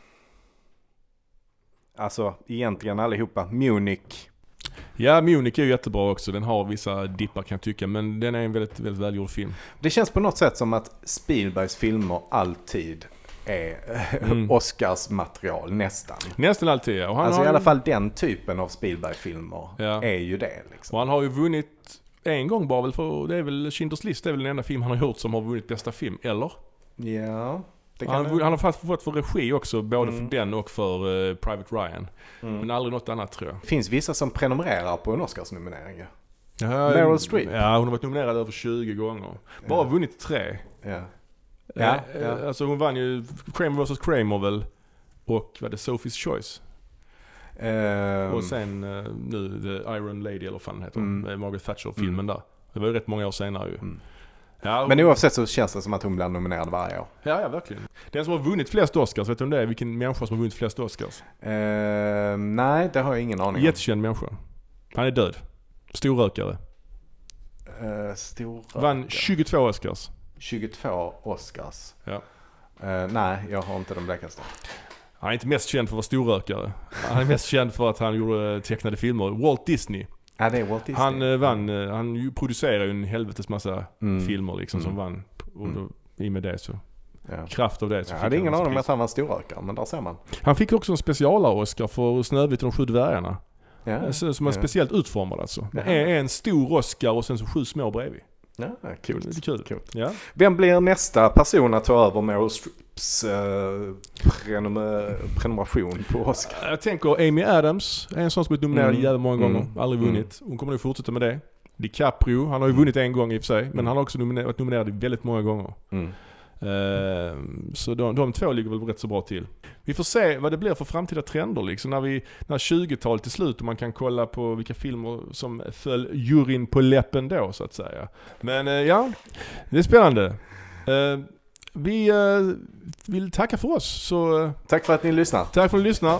alltså egentligen allihopa. Munich. Ja, Munich är ju jättebra också. Den har vissa dippar kan jag tycka, men den är en väldigt, väldigt välgjord film. Det känns på något sätt som att Spielbergs filmer alltid är Mm. Oscars material nästan. Nästan alltid ja. Och han Alltså har i alla fall den typen av Spielberg-filmer Ja. är ju det. Liksom. Och han har ju vunnit en gång bara väl för, det är väl Schindler's list, det är väl den enda film han har gjort som har vunnit bästa film, eller? Ja, Han, han har fått, fått för regi också, både Mm. för den och för eh, Private Ryan. Mm. Men aldrig något annat tror jag. Det finns vissa som prenumererar på en Oscarsnominering ju. Ja, Meryl Streep. Ja, hon har varit nominerad över 20 gånger. Bara Ja. vunnit tre. Ja. Ja, Eh, ja. Alltså hon vann ju Kramer vs Kramer väl. Och vad det, Sophie's Choice. Ehm, Och sen eh, nu The Iron Lady eller vad fan heter. Mm. Med Margaret Thatcher-filmen där. Det var ju rätt många år senare ju. Mm. Ja, Men oavsett så känns det som att hon blir nominerad varje år. ja, ja, verkligen. Den som har vunnit flest Oscars, vet du om det är? Vilken människa som har vunnit flest Oscars? Eh, nej, det har jag ingen aning om. Jättekänd människa. Han är död. Storrökare. Uh, stor Vann 22 Oscars. 22 Oscars. Ja. Eh, nej, jag har inte de blekaste. Han är inte mest känd för att vara storrökare. Han är mest känd för att han gjorde tecknade filmer. Walt Disney. Ja, det är Walt Disney. Han eh, vann, eh, han producerar ju en helvetes massa Mm. filmer liksom som Mm. vann. Och då, I och med det så, Ja. kraft av det så Jag fick hade han ingen hans aning om att han var storrökare, men där ser man. Han fick också en specialar-Oscar för Snövit och de sju dvärgarna. Ja, Så- Som är ja. speciellt utformad alltså. Det Ja. är en stor Oscar och sen så sju små bredvid. Ja, Det är coolt. kul. Coolt. Ja. Vem blir nästa person att ta över Meryl Streeps eh, prenum- prenumeration på Oscar? Jag tänker Amy Adams är en sån som blivit nominerad Mm. jävligt många gånger. Mm. Aldrig Mm. vunnit. Hon kommer nog fortsätta med det. DiCaprio, han har ju vunnit en gång i och för sig. Men Mm. han har också nominer- varit nominerad väldigt många gånger. Mm. Ehm, Så de, de två ligger väl rätt så bra till. Vi får se vad det blir för framtida trender liksom. När, vi, när 20-talet är slut och man kan kolla på vilka filmer som föll juryn på läppen då så att säga. Men eh, ja, det är spännande. Eh, Vi eh, vill tacka för oss. Så eh, Tack för att ni lyssnar. tack för att ni lyssnar.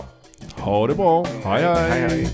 Ha det bra. hej. hej. hej.